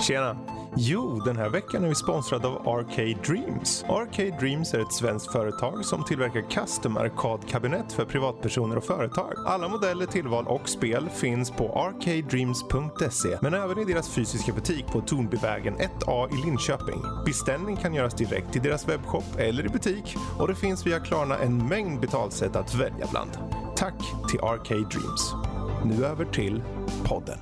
Tjena! Jo, den här veckan är vi sponsrade av Arcade Dreams. Arcade Dreams är ett svenskt företag som tillverkar custom arkadkabinett för privatpersoner och företag. Alla modeller, tillval och spel finns på arcadedreams.se men även i deras fysiska butik på Tornbyvägen 1A i Linköping. Beställning kan göras direkt i deras webbshop eller i butik och det finns via Klarna en mängd betalsätt att välja bland. Tack till Arcade Dreams. Nu över till podden.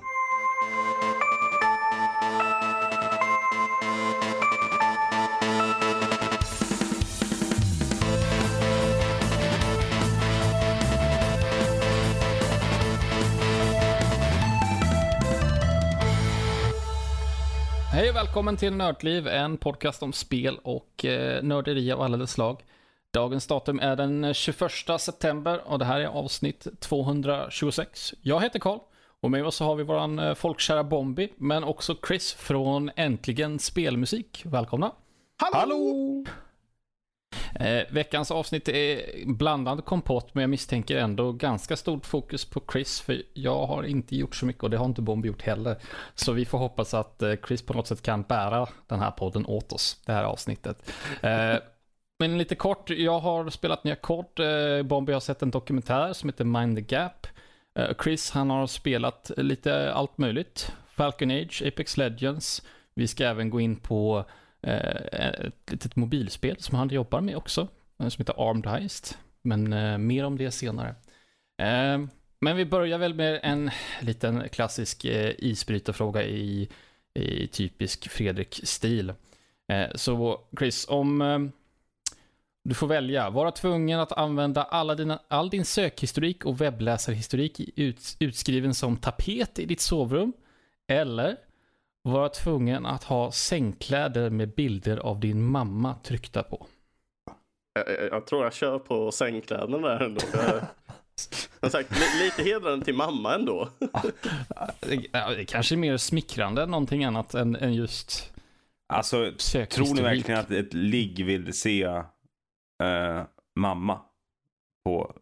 Hej och välkommen till Nördliv, en podcast om spel och eh, nörderi av alla dess slag. Dagens datum är den 21 september och det här är avsnitt 226. Jag heter Karl och med oss så har vi våran eh, folkkära Bombi, men också Chris från Äntligen Spelmusik. Välkomna! Hallå! Eh, veckans avsnitt är blandad kompott, men jag misstänker ändå ganska stort fokus på Chris, för jag har inte gjort så mycket och det har inte Bombi gjort heller. Så vi får hoppas att eh, Chris på något sätt kan bära den här podden åt oss, det här avsnittet. Eh, men lite kort, jag har spelat nya kort. Eh, Bombi har sett en dokumentär som heter Mind the Gap. Eh, Chris, han har spelat lite allt möjligt. Falcon Age, Apex Legends. Vi ska även gå in på Eh, ett litet mobilspel som han jobbar med också. Eh, som heter Armed Heist. Men eh, mer om det senare. Men vi börjar väl med en liten klassisk isbrytarfråga i, i typisk Fredrik-stil. Så Chris, om du får välja. Vara tvungen att använda alla dina, all din sökhistorik och webbläsarhistorik ut, utskriven som tapet i ditt sovrum. Eller vara tvungen att ha sängkläder med bilder av din mamma tryckta på. Jag, jag, jag tror jag kör på sängkläderna där ändå. Jag, som sagt, li, lite hedrande till mamma ändå. Ja, Det kanske är mer smickrande än någonting annat än, än just Alltså, tror ni verkligen att ett ligg vill se eh, mamma på...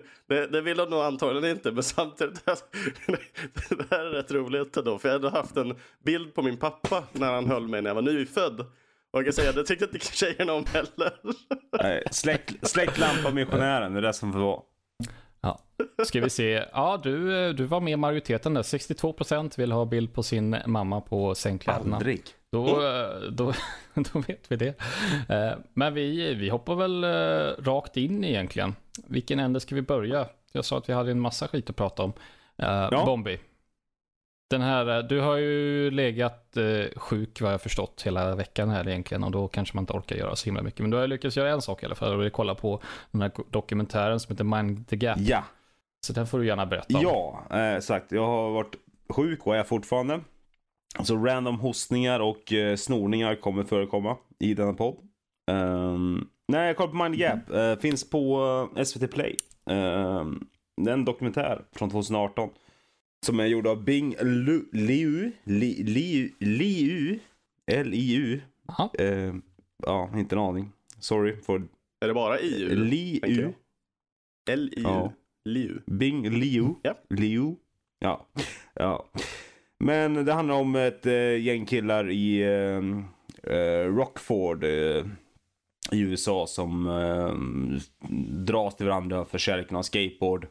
Det, det vill de nog antagligen inte, men samtidigt. Det här är rätt roligt ändå. För jag hade haft en bild på min pappa när han höll mig när jag var nyfödd. Och jag kan säga, det tyckte inte tjejerna om heller. Eh, släck, släck lampan missionären, det är det som får vara. Ja. Ska vi se. Ja, du, du var med i majoriteten där. 62% vill ha bild på sin mamma på sängkläderna. Aldrig. Då, eh, då, då vet vi det. Eh, Men vi, vi hoppar väl eh, rakt in egentligen. Vilken ände ska vi börja? Jag sa att vi hade en massa skit att prata om. Ja. Bombi. Den här, du har ju legat sjuk vad jag förstått hela veckan här egentligen och då kanske man inte orkar göra så himla mycket. Men du har lyckats göra en sak i alla fall och det är kolla på den här dokumentären som heter Mind the Gap. Ja, Så den får du gärna berätta om. ja sagt. Jag har varit sjuk och är fortfarande. Så random hostningar och eh, snorningar kommer förekomma i denna podd. Um, nej, jag kollar på Mind Gap. Eh, finns på eh, SVT Play. Um, det är en dokumentär från 2018. Som är gjord av Bing Lu, Liu. Li, Liu. Liu. L-I-U. Ja. Eh, ja, inte en aning. Sorry for Är det bara IU? Liu. L-I-U. Ja. Liu. Bing Liu. Ja. Liu. Ja. ja. Men det handlar om ett eh, gäng killar i eh, eh, Rockford i USA som eh, dras till varandra för kärleken av skateboard.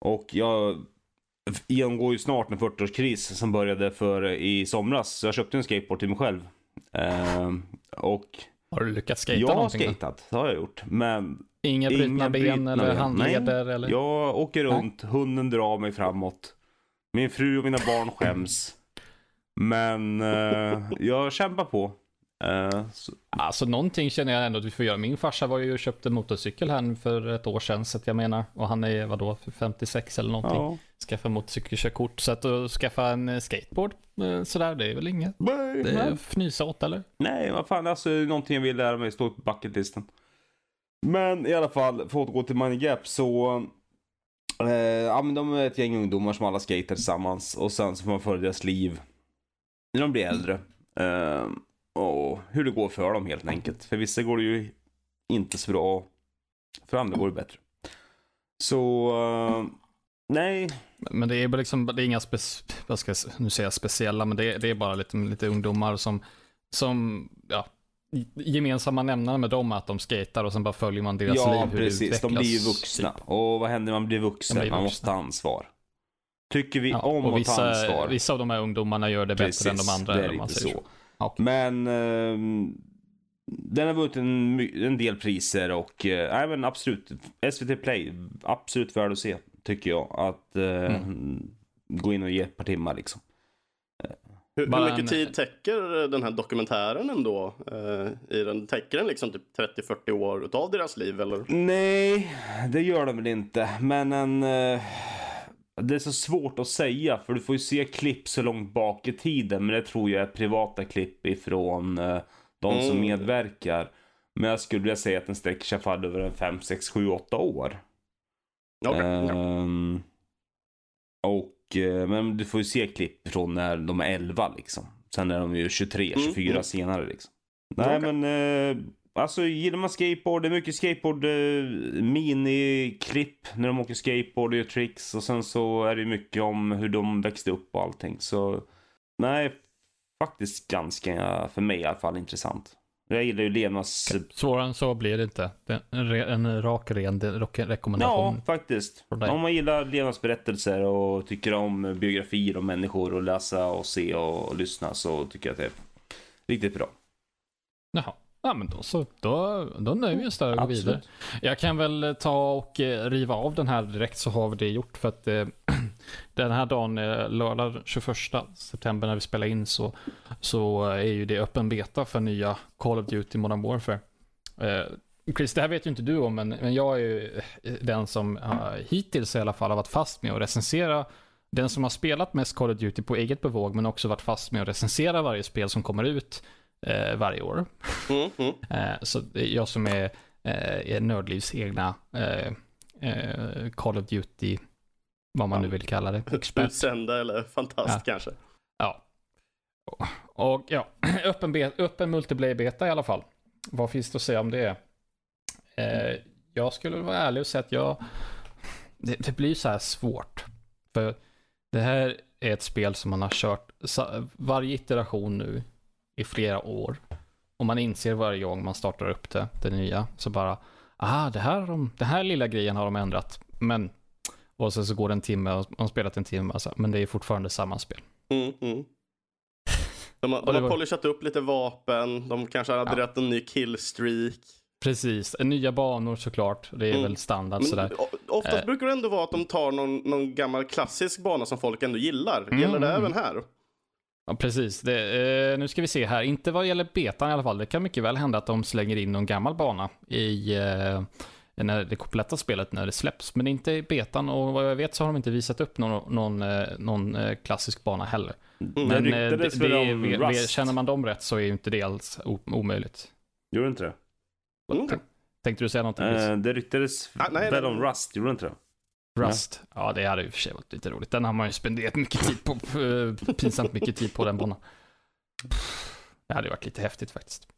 Och jag genomgår ju snart en 40-årskris som började för i somras. Så jag köpte en skateboard till mig själv. Eh, och Har du lyckats skata jag har någonting? skatat, det har jag gjort. Men Inga brutna ben eller handleder? Nej, eller? Jag åker Nej. runt, hunden drar mig framåt. Min fru och mina barn skäms. Men eh, jag kämpar på. Eh, så, Alltså någonting känner jag ändå att vi får göra. Min farsa var ju och köpte motorcykel här för ett år sedan. Så att jag menar, och han är vadå, 56 eller någonting. ja. Skaffa motorcykelkörkort. Så att att skaffa en eh, skateboard eh, sådär, det är väl inget. Nej, Det är fnysa åt eller? nej, vad fan. Alltså någonting jag vill lära mig. Stå på bucketlisten. Men i alla fall, för att återgå till Money Gap så... Eh, ja, men de är ett gäng ungdomar som alla skater tillsammans. Och sen så får man följa deras liv. När de blir äldre. Eh, och hur det går för dem helt enkelt. För vissa går det ju inte så bra. För andra går det bättre. Så... eh, Nej, Men det är bara liksom, det är inga spec, vad ska jag, nu säga speciella, men det, är- det är bara lite, lite ungdomar som, som, ja, gemensamma nämnare med dem att de skater och sen bara följer man deras ja liv, det precis. De blir ju vuxna. typ. Och vad händer när man blir vuxen? Blir Man vuxna. måste ta ansvar. Tycker vi Ja, om och att vissa, ta ansvar? vissa av de här ungdomarna gör det bättre än de andra. det är säger så. Ja, okej. Men ehm, den har vunnit en, en del priser och eh, men absolut. SVT Play, absolut värd att se tycker jag. Att eh, Mm. gå in och ge ett par timmar liksom. Hur, hur mycket en- tid täcker den här dokumentären ändå? Eh, i den, täcker den liksom typ 30-40 år utav deras liv eller? Nej, det gör de väl inte. Men en... eh, det är så svårt att säga för du får ju se klipp så långt bak i tiden. Men det tror jag är privata klipp ifrån eh, de som Mm. medverkar. Men jag skulle vilja säga att den sträcker sig fall över en 5, 6, 7, 8 år. Okej, ja. Ehm, och, men du får ju se klipp från när de är 11 liksom. Sen är de ju 23, Mm, 24 mm. senare liksom. Nej men, eh, alltså gillar man skateboard, det är mycket skateboard eh, miniklipp när de åker skateboard och gör tricks. Och sen så är det mycket om hur de växte upp och allting. Så, nej, faktiskt ganska, för mig i alla fall, intressant. Jag gillar ju levnads... Svårare än så blir det inte. Det en, en rak, ren rock- Ja, rekommendation. faktiskt. Om man gillar levnadsberättelser och tycker om biografier om människor och läsa och se och lyssna så tycker jag att det är riktigt bra. Jaha. Ja, men då så. Då, då nöjer vi oss där och går vidare. Jag kan väl ta och eh, riva av den här direkt så har vi det gjort. För att eh, den här dagen, eh, lördag 21 september när vi spelar in så, så är ju det öppen beta för nya Call of Duty Modern Warfare. Eh, Chris, det här vet ju inte du om, men, men jag är ju eh, den som hittills i alla fall har varit fast med att recensera den som har spelat mest Call of Duty på eget bevåg, men också varit fast med att recensera varje spel som kommer ut eh, varje år. Mm, mm. Eh, så jag som är, eh, är Nördlivs egna eh, eh, Call of Duty, vad man Ja. nu vill kalla det, expert. Utsända eller fantast Ja. kanske. Ja. Och ja, öppen, be- öppen multiplayer beta i alla fall. Vad finns det att säga om det? Eh, jag skulle vara ärlig och säga att jag, det, det blir så här svårt. För det här är ett spel som man har kört varje iteration nu i flera år. Och man inser varje gång man startar upp det, det nya, så bara, ah, det här, de, den här lilla grejen har de ändrat. Men, och sen så går det en timme och man har spelat en timme, och så, men det är fortfarande samma spel. Mm, mm. De har, de det har var- polishat upp lite vapen, de kanske har adderat en ny killstreak. Precis, nya banor såklart. Det är Mm. väl standard Men sådär. oftast Eh. brukar det ändå vara att de tar någon, någon gammal klassisk bana som folk ändå gillar. Mm, Gäller det mm. även här? Ja, precis. Det, eh, nu ska vi se här. Inte vad gäller betan i alla fall. Det kan mycket väl hända att de slänger in någon gammal bana i eh, när det kompletta spelet när det släpps. Men inte i betan och vad jag vet så har de inte visat upp någon, någon, eh, någon eh, klassisk bana heller. Mm. Det Men eh, det, det, Rust? känner man dem rätt så är ju inte det alls omöjligt. Gjorde du inte det? Mm. Tänk- Tänkte du säga någonting? Eh, det ryktades Ah, nej, väl nej. om Rust, gjorde du inte det? Rust. Ja, det hade ju för sig varit lite roligt. Den har man ju spenderat mycket tid på. Pinsamt mycket tid på den banan. Det hade ju varit lite häftigt faktiskt.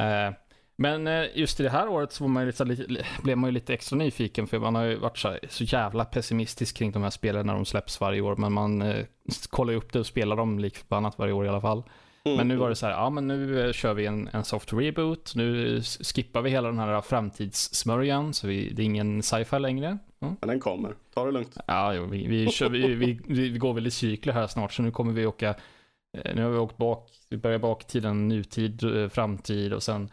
Eh, Men eh, just i det här året så man lite, li- blev man ju lite extra nyfiken för man har ju varit så, så jävla pessimistisk kring de här spelen när de släpps varje år. Men man eh, kollar ju upp det och spelar dem lik förbannat varje år i alla fall. Mm. Men nu var det så här, ja men nu eh, kör vi en, en soft reboot. Nu skippar vi hela den här framtidssmörjan så vi, det är ingen sci-fi längre. Ja. Men den kommer. Ta det lugnt. Ja, jo, vi, vi, kör, vi, vi, vi går väl i cykler här snart, så nu kommer vi åka, eh, nu har vi åkt bak, vi börjar bak tiden, nutid, framtid och sen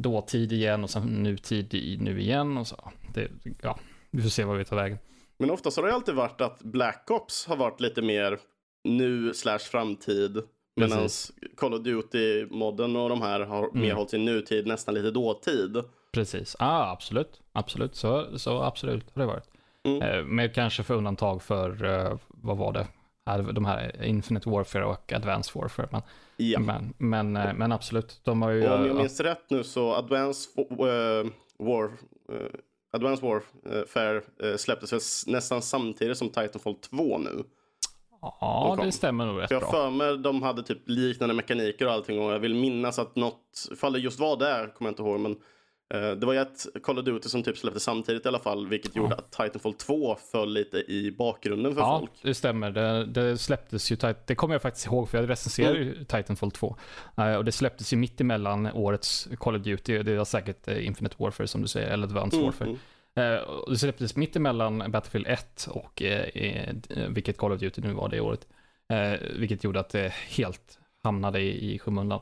dåtid igen och sen nutid i nu igen och så. Det, ja, vi får se vad vi tar vägen. Men oftast har det alltid varit att Black Ops har varit lite mer nu slash framtid. Medan. Call of Duty-modden och de här har Mm. mer hållit sin nutid, nästan lite dåtid. Precis, ja absolut, absolut, så, så absolut har det varit. Mm. Eh, Med kanske för undantag för, eh, vad var det, de här Infinite Warfare och Advanced Warfare. Men, Ja. men, men, eh, men absolut, de har ju... Och om jag ja, minns rätt nu så Advanced eh, War, uh, Advanced Warfare uh, släpptes nästan samtidigt som Titanfall 2 nu. ja, det stämmer nog rätt För jag bra. för mig de hade typ liknande mekaniker och allting och jag vill minnas att något, ifall det just var där kommer jag inte ihåg men Eh, det var ju ett Call of Duty som typ släpptes samtidigt i alla fall, vilket gjorde att Titanfall 2 föll lite i bakgrunden för ja, folk. det stämmer. Det, det släpptes ju, det kommer jag faktiskt ihåg för jag recenserade Mm. ju Titanfall 2. Eh, och det släpptes ju mitt emellan årets Call of Duty, det var säkert eh, Infinite Warfare som du säger, eller Advanced Mm, Warfare. mm. Eh, det släpptes mitt emellan Battlefield 1 och eh, eh, vilket Call of Duty nu var det året. Eh, vilket gjorde att det helt hamnade i, i skymundan.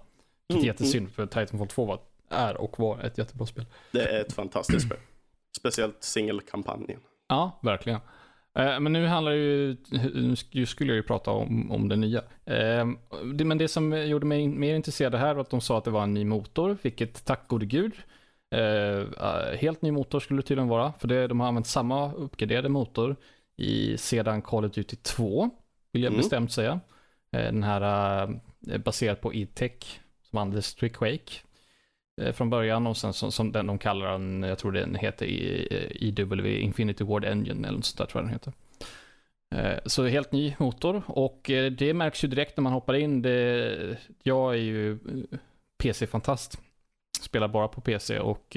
Vilket är Mm, jättesynd för Titanfall 2 var, är och var ett jättebra spel. Det är ett fantastiskt spel. Speciellt singelkampanjen. Ja, verkligen. Eh, Men nu handlar ju, nu skulle jag ju prata om, om det nya. Eh, det- Men det som gjorde mig mer intresserad här var att de sa att det var en ny motor, vilket tack gode gud. Eh, helt ny motor skulle det tydligen vara, för det, de har använt samma uppgraderade motor i sedan Call of Duty 2, vill jag Mm. bestämt säga. Eh, Den här baserad på E-Tech, som användes till Quake Eh, från början och sen som, som den de kallar den, jag tror den heter IW, eh, Infinity Ward Engine eller något sånt där tror jag den heter. Eh, så helt ny motor och det märks ju direkt när man hoppar in. Det, jag är ju PC-fantast, spelar bara på PC och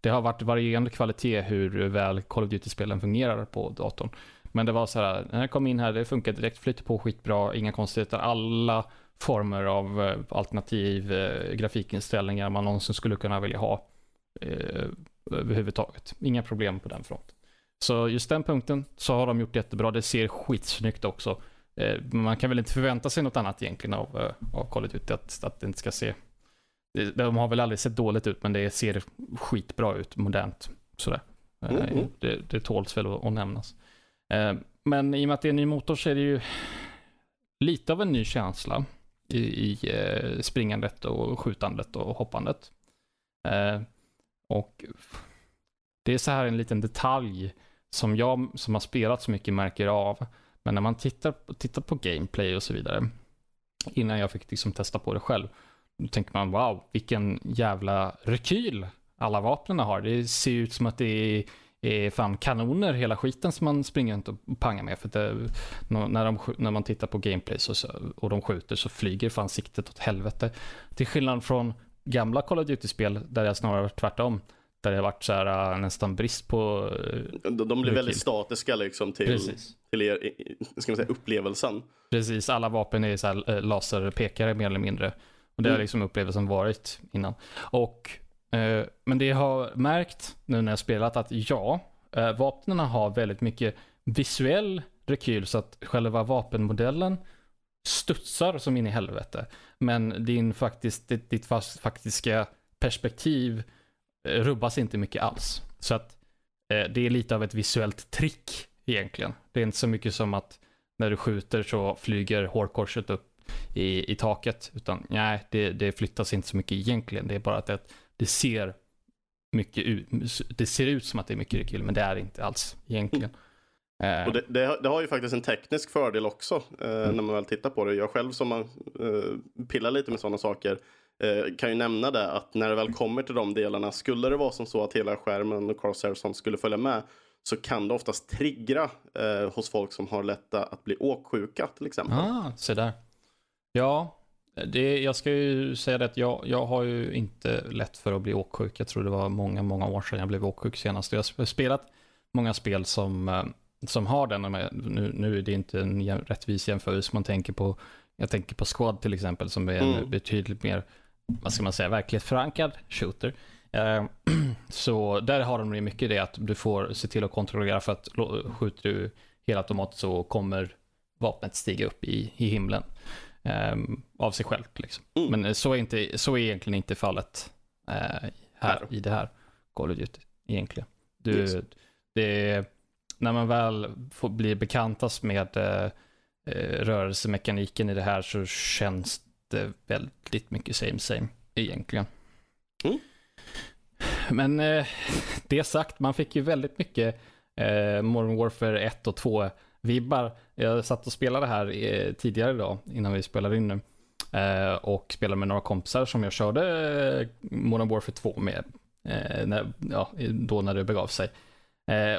det har varit varierande kvalitet hur väl Call of Duty-spelen fungerar på datorn. Men det var så här, när jag kom in här, det funkar direkt, flyter på skitbra, inga konstigheter. Alla former av eh, alternativ eh, grafikinställningar man någonsin skulle kunna vilja ha eh, överhuvudtaget. Inga problem på den fronten. Så just den punkten så har de gjort jättebra. Det ser skitsnyggt också. Eh, man kan väl inte förvänta sig något annat egentligen av, eh, av Call of Duty. Att, att det inte ska se... De har väl aldrig sett dåligt ut men det ser skitbra ut, modernt. Sådär. Mm, mm. Det, det tåls väl att, att nämnas. Men i och med att det är en ny motor så är det ju lite av en ny känsla i, i eh, springandet och skjutandet och hoppandet. Eh, och det är så här en liten detalj som jag som har spelat så mycket märker av. Men när man tittar, tittar på gameplay och så vidare, innan jag fick liksom testa på det själv, då tänker man wow, vilken jävla rekyl alla vapnen har. Det ser ut som att det är, är fan kanoner hela skiten som man springer runt och pangar med. För det, när, de, när man tittar på gameplay så, och de skjuter så flyger fan siktet åt helvete. Till skillnad från gamla Call of Duty-spel där jag snarare varit tvärtom. Där det har varit så här, äh, nästan brist på... äh, De, de blir väldigt statiska liksom till, Precis. till er, ska man säga, upplevelsen. Precis, alla vapen är så här, laserpekare mer eller mindre. Och det har Mm. liksom upplevelsen varit innan. Och, eh, Eh, men det jag har märkt nu när jag spelat att ja, eh, vapnen har väldigt mycket visuell rekyl så att själva vapenmodellen studsar som in i helvete. Men din faktiskt, ditt, ditt fast, faktiska perspektiv eh, rubbas inte mycket alls. Så att eh, det är lite av ett visuellt trick egentligen. Det är inte så mycket som att när du skjuter så flyger hårkorset upp i, i taket. Utan nej, det, det flyttas inte så mycket egentligen. Det är bara att det, är det ser mycket ut, det ser ut som att det är mycket rekyl, men det är inte alls egentligen. Eh, Och det, det, har- det har ju faktiskt en teknisk fördel också eh, Mm. när man väl tittar på det. Jag själv som har, eh, pillar lite med sådana saker eh, kan ju nämna det att när det väl kommer till de delarna, skulle det vara som så att hela skärmen och sånt skulle följa med så kan det oftast triggra eh, hos folk som har lätta att bli åksjuka till exempel. Ah, se där. Ja, det, jag ska ju säga det att jag, jag har ju inte lätt för att bli åksjuk. Jag tror det var många, många år sedan jag blev åksjuk senast. Jag har spelat många spel som, eh, som har den. Nu, nu är det inte en rättvis jämförelse. Man tänker på, jag tänker på Squad till exempel som är en Mm. betydligt mer, vad ska man säga, verklighetsförankrad shooter. Eh, Så där har de ju mycket det att du får se till att kontrollera för att skjuter du helt automatiskt så kommer vapnet stiga upp i, i himlen. Ehm, av sig självt liksom. Mm. Men eh, så är, inte, så är egentligen inte fallet eh, här Här. i det här Call of Duty egentligen. Du, Yes. det är, när man väl får bli bekantas med eh, eh, rörelsemekaniken i det här så känns det väldigt mycket same same egentligen. Mm. Men eh, det sagt, man fick ju väldigt mycket eh, Modern Warfare 1 och 2 vibbar. Jag satt och spelade här eh, tidigare idag innan vi spelade in nu. Eh, och spelade med några kompisar som jag körde eh, Modern Warfare 2 med. Eh, när, ja, då när det begav sig.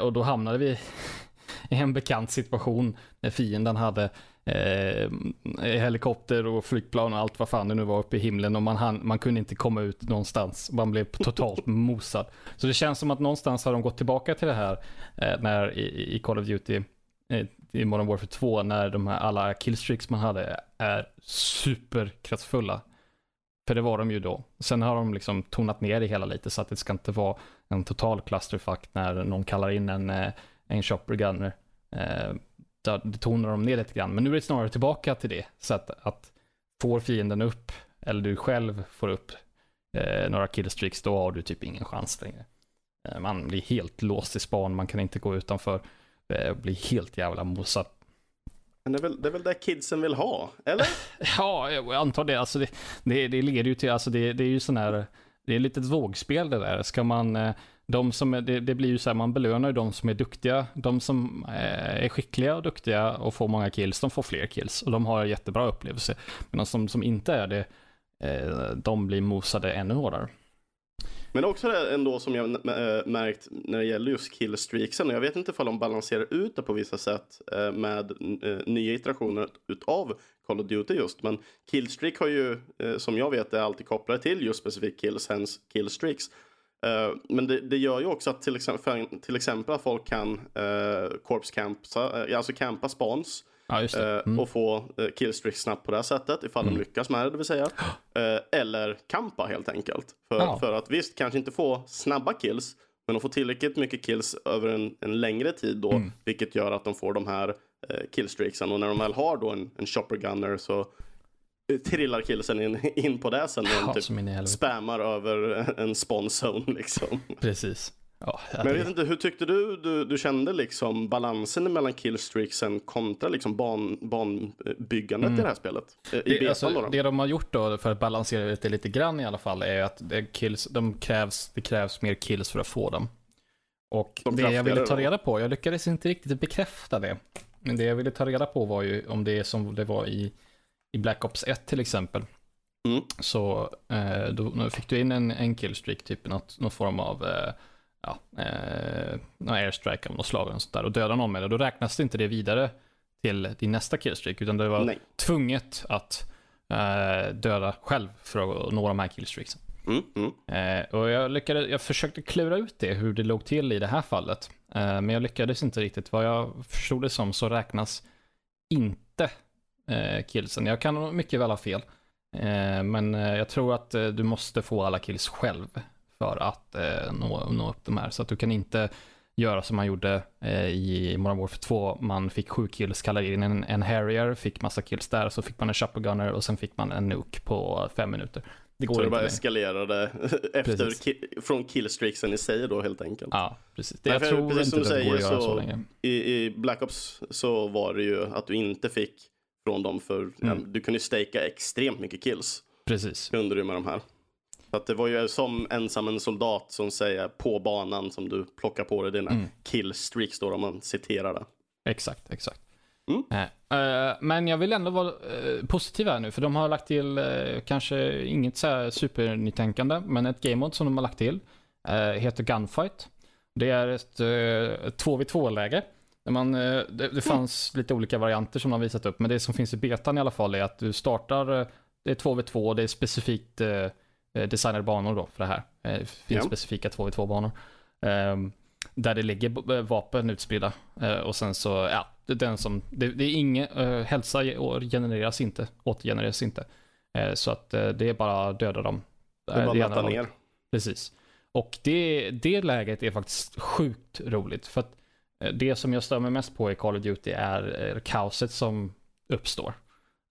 Och då hamnade vi i en bekant situation när fienden hade helikopter och flygplan och allt vad fan det nu var uppe i himlen och man, hann, man kunde inte komma ut någonstans. Man blev totalt mosad. Så det känns som att någonstans har de gått tillbaka till det här när i, i Call of Duty Eh, i Modern Warfare 2 när de här alla killstreaks man hade är superkraftfulla. För det var de ju då. Sen har de liksom tonat ner det hela lite så att det ska inte vara en total clusterfuck när någon kallar in en, eh, en shopper gunner. Eh, det tonar de ner lite grann. Men nu är det snarare tillbaka till det. Så att, att får fienden upp, eller du själv får upp eh, några killstreaks, då har du typ ingen chans längre. Eh, man blir helt låst i span, man kan inte gå utanför. Eh, blir helt jävla mosad. Men det är, väl, det är väl det kidsen vill ha, eller? ja, jag antar det. Alltså det, det, det leder ju till, alltså det, det är ju sån här, det är lite ett vågspel det där. Ska man, eh, de som är, det, det, blir ju så här, man belönar ju de som är duktiga. De som eh, är skickliga och duktiga och får många kills, de får fler kills. Och de har jättebra upplevelse. Men de som, som inte är det, de blir mosade ännu hårdare. Men också det ändå som jag eh, märkt när det gäller just killstreaksen. Jag vet inte ifall de balanserar ut det på vissa sätt eh, med eh, nya iterationer utav Call of Duty just. Men killstreak har ju, som jag vet, är alltid kopplade till just specifikt kills, hence killstreaks. Men det, det, gör ju också att till exempel, till exempel att folk kan uh, corpse campa, alltså campa spawns Ja, eh, mm. Och få eh, killstreak snabbt på det här sättet ifall mm. de lyckas med det, det vill säga. Eh, eller kampa helt enkelt. För, ja. för att visst, kanske inte få snabba kills, men de får tillräckligt mycket kills över en, en längre tid då, mm. vilket gör att de får de här killstreaksen. Och när de väl har då en, en shopper gunner så trillar killsen in, in på det sen när de typ spammar över en spawn zone liksom. Precis. Ja, Men jag vet inte, hur tyckte du, du du kände liksom balansen mellan killstreaksen kontra liksom ban, banbyggandet mm. i det här spelet? I det, alltså, då, det de har gjort då för att balansera det lite grann i alla fall är att det, kills, de krävs, det krävs mer kills för att få dem. Och de det jag ville ta reda på, jag lyckades inte riktigt bekräfta det. Men det jag ville ta reda på var ju om det är som det var i, i Black Ops 1 till exempel. Mm. Så eh, då fick du in en, en killstreak, typ något, någon form av eh, ja, eh, någon airstrike av något slag och, sånt där, och döda någon med det, då räknas det inte det vidare till din nästa killstreak, utan det var Nej. tvunget att eh, döda själv för att nå de här killstreaksen. Mm, mm. Eh, och jag, lyckades, jag försökte klura ut det, hur det låg till i det här fallet. Eh, men jag lyckades inte riktigt. Vad jag förstod det som så räknas inte eh, killsen. Jag kan mycket väl ha fel. Eh, men eh, jag tror att du måste få alla kills själv för att eh, nå, nå upp de här. Så att du kan inte göra som man gjorde eh, i Modern Warfare 2. Man fick sju kills, kallade in en, en Harrier, fick massa kills där, så fick man en Chopper Gunner och sen fick man en Nuke på fem minuter. Det går så det bara eskalerade efter ki från killstreaksen i sig då helt enkelt. Ja, precis. Det, jag för, tror precis inte som det går att göra så, så länge. I, I Black Ops så var det ju att du inte fick från dem för mm. ja, du kunde staka extremt mycket kills. Precis. Kunde du med de här. Så att det var ju som ensam en soldat som säger på banan som du plockar på dig dina mm. killstreaks då om man citerar det. Exakt, exakt. Mm. Uh, men jag vill ändå vara uh, positiv här nu, för de har lagt till uh, kanske inget så här supernytänkande, men ett game mode som de har lagt till heter Gunfight. Det är ett 2v2-läge. Man, det, det fanns mm. lite olika varianter som de har visat upp, men det som finns i betan i alla fall är att du startar, det är 2v2, det är specifikt designade banor då för det här. Det eh, finns ja. specifika 2v2-banor. Ehm, där det ligger eh, vapen utspridda. och sen så, ja, den som, det, det är ingen, hälsa genereras inte, återgenereras inte. så att det är bara döda dem. Det är bara att ner. Precis. Och det, det läget är faktiskt sjukt roligt. För att det som jag stör mig mest på i Call of Duty är kaoset som uppstår.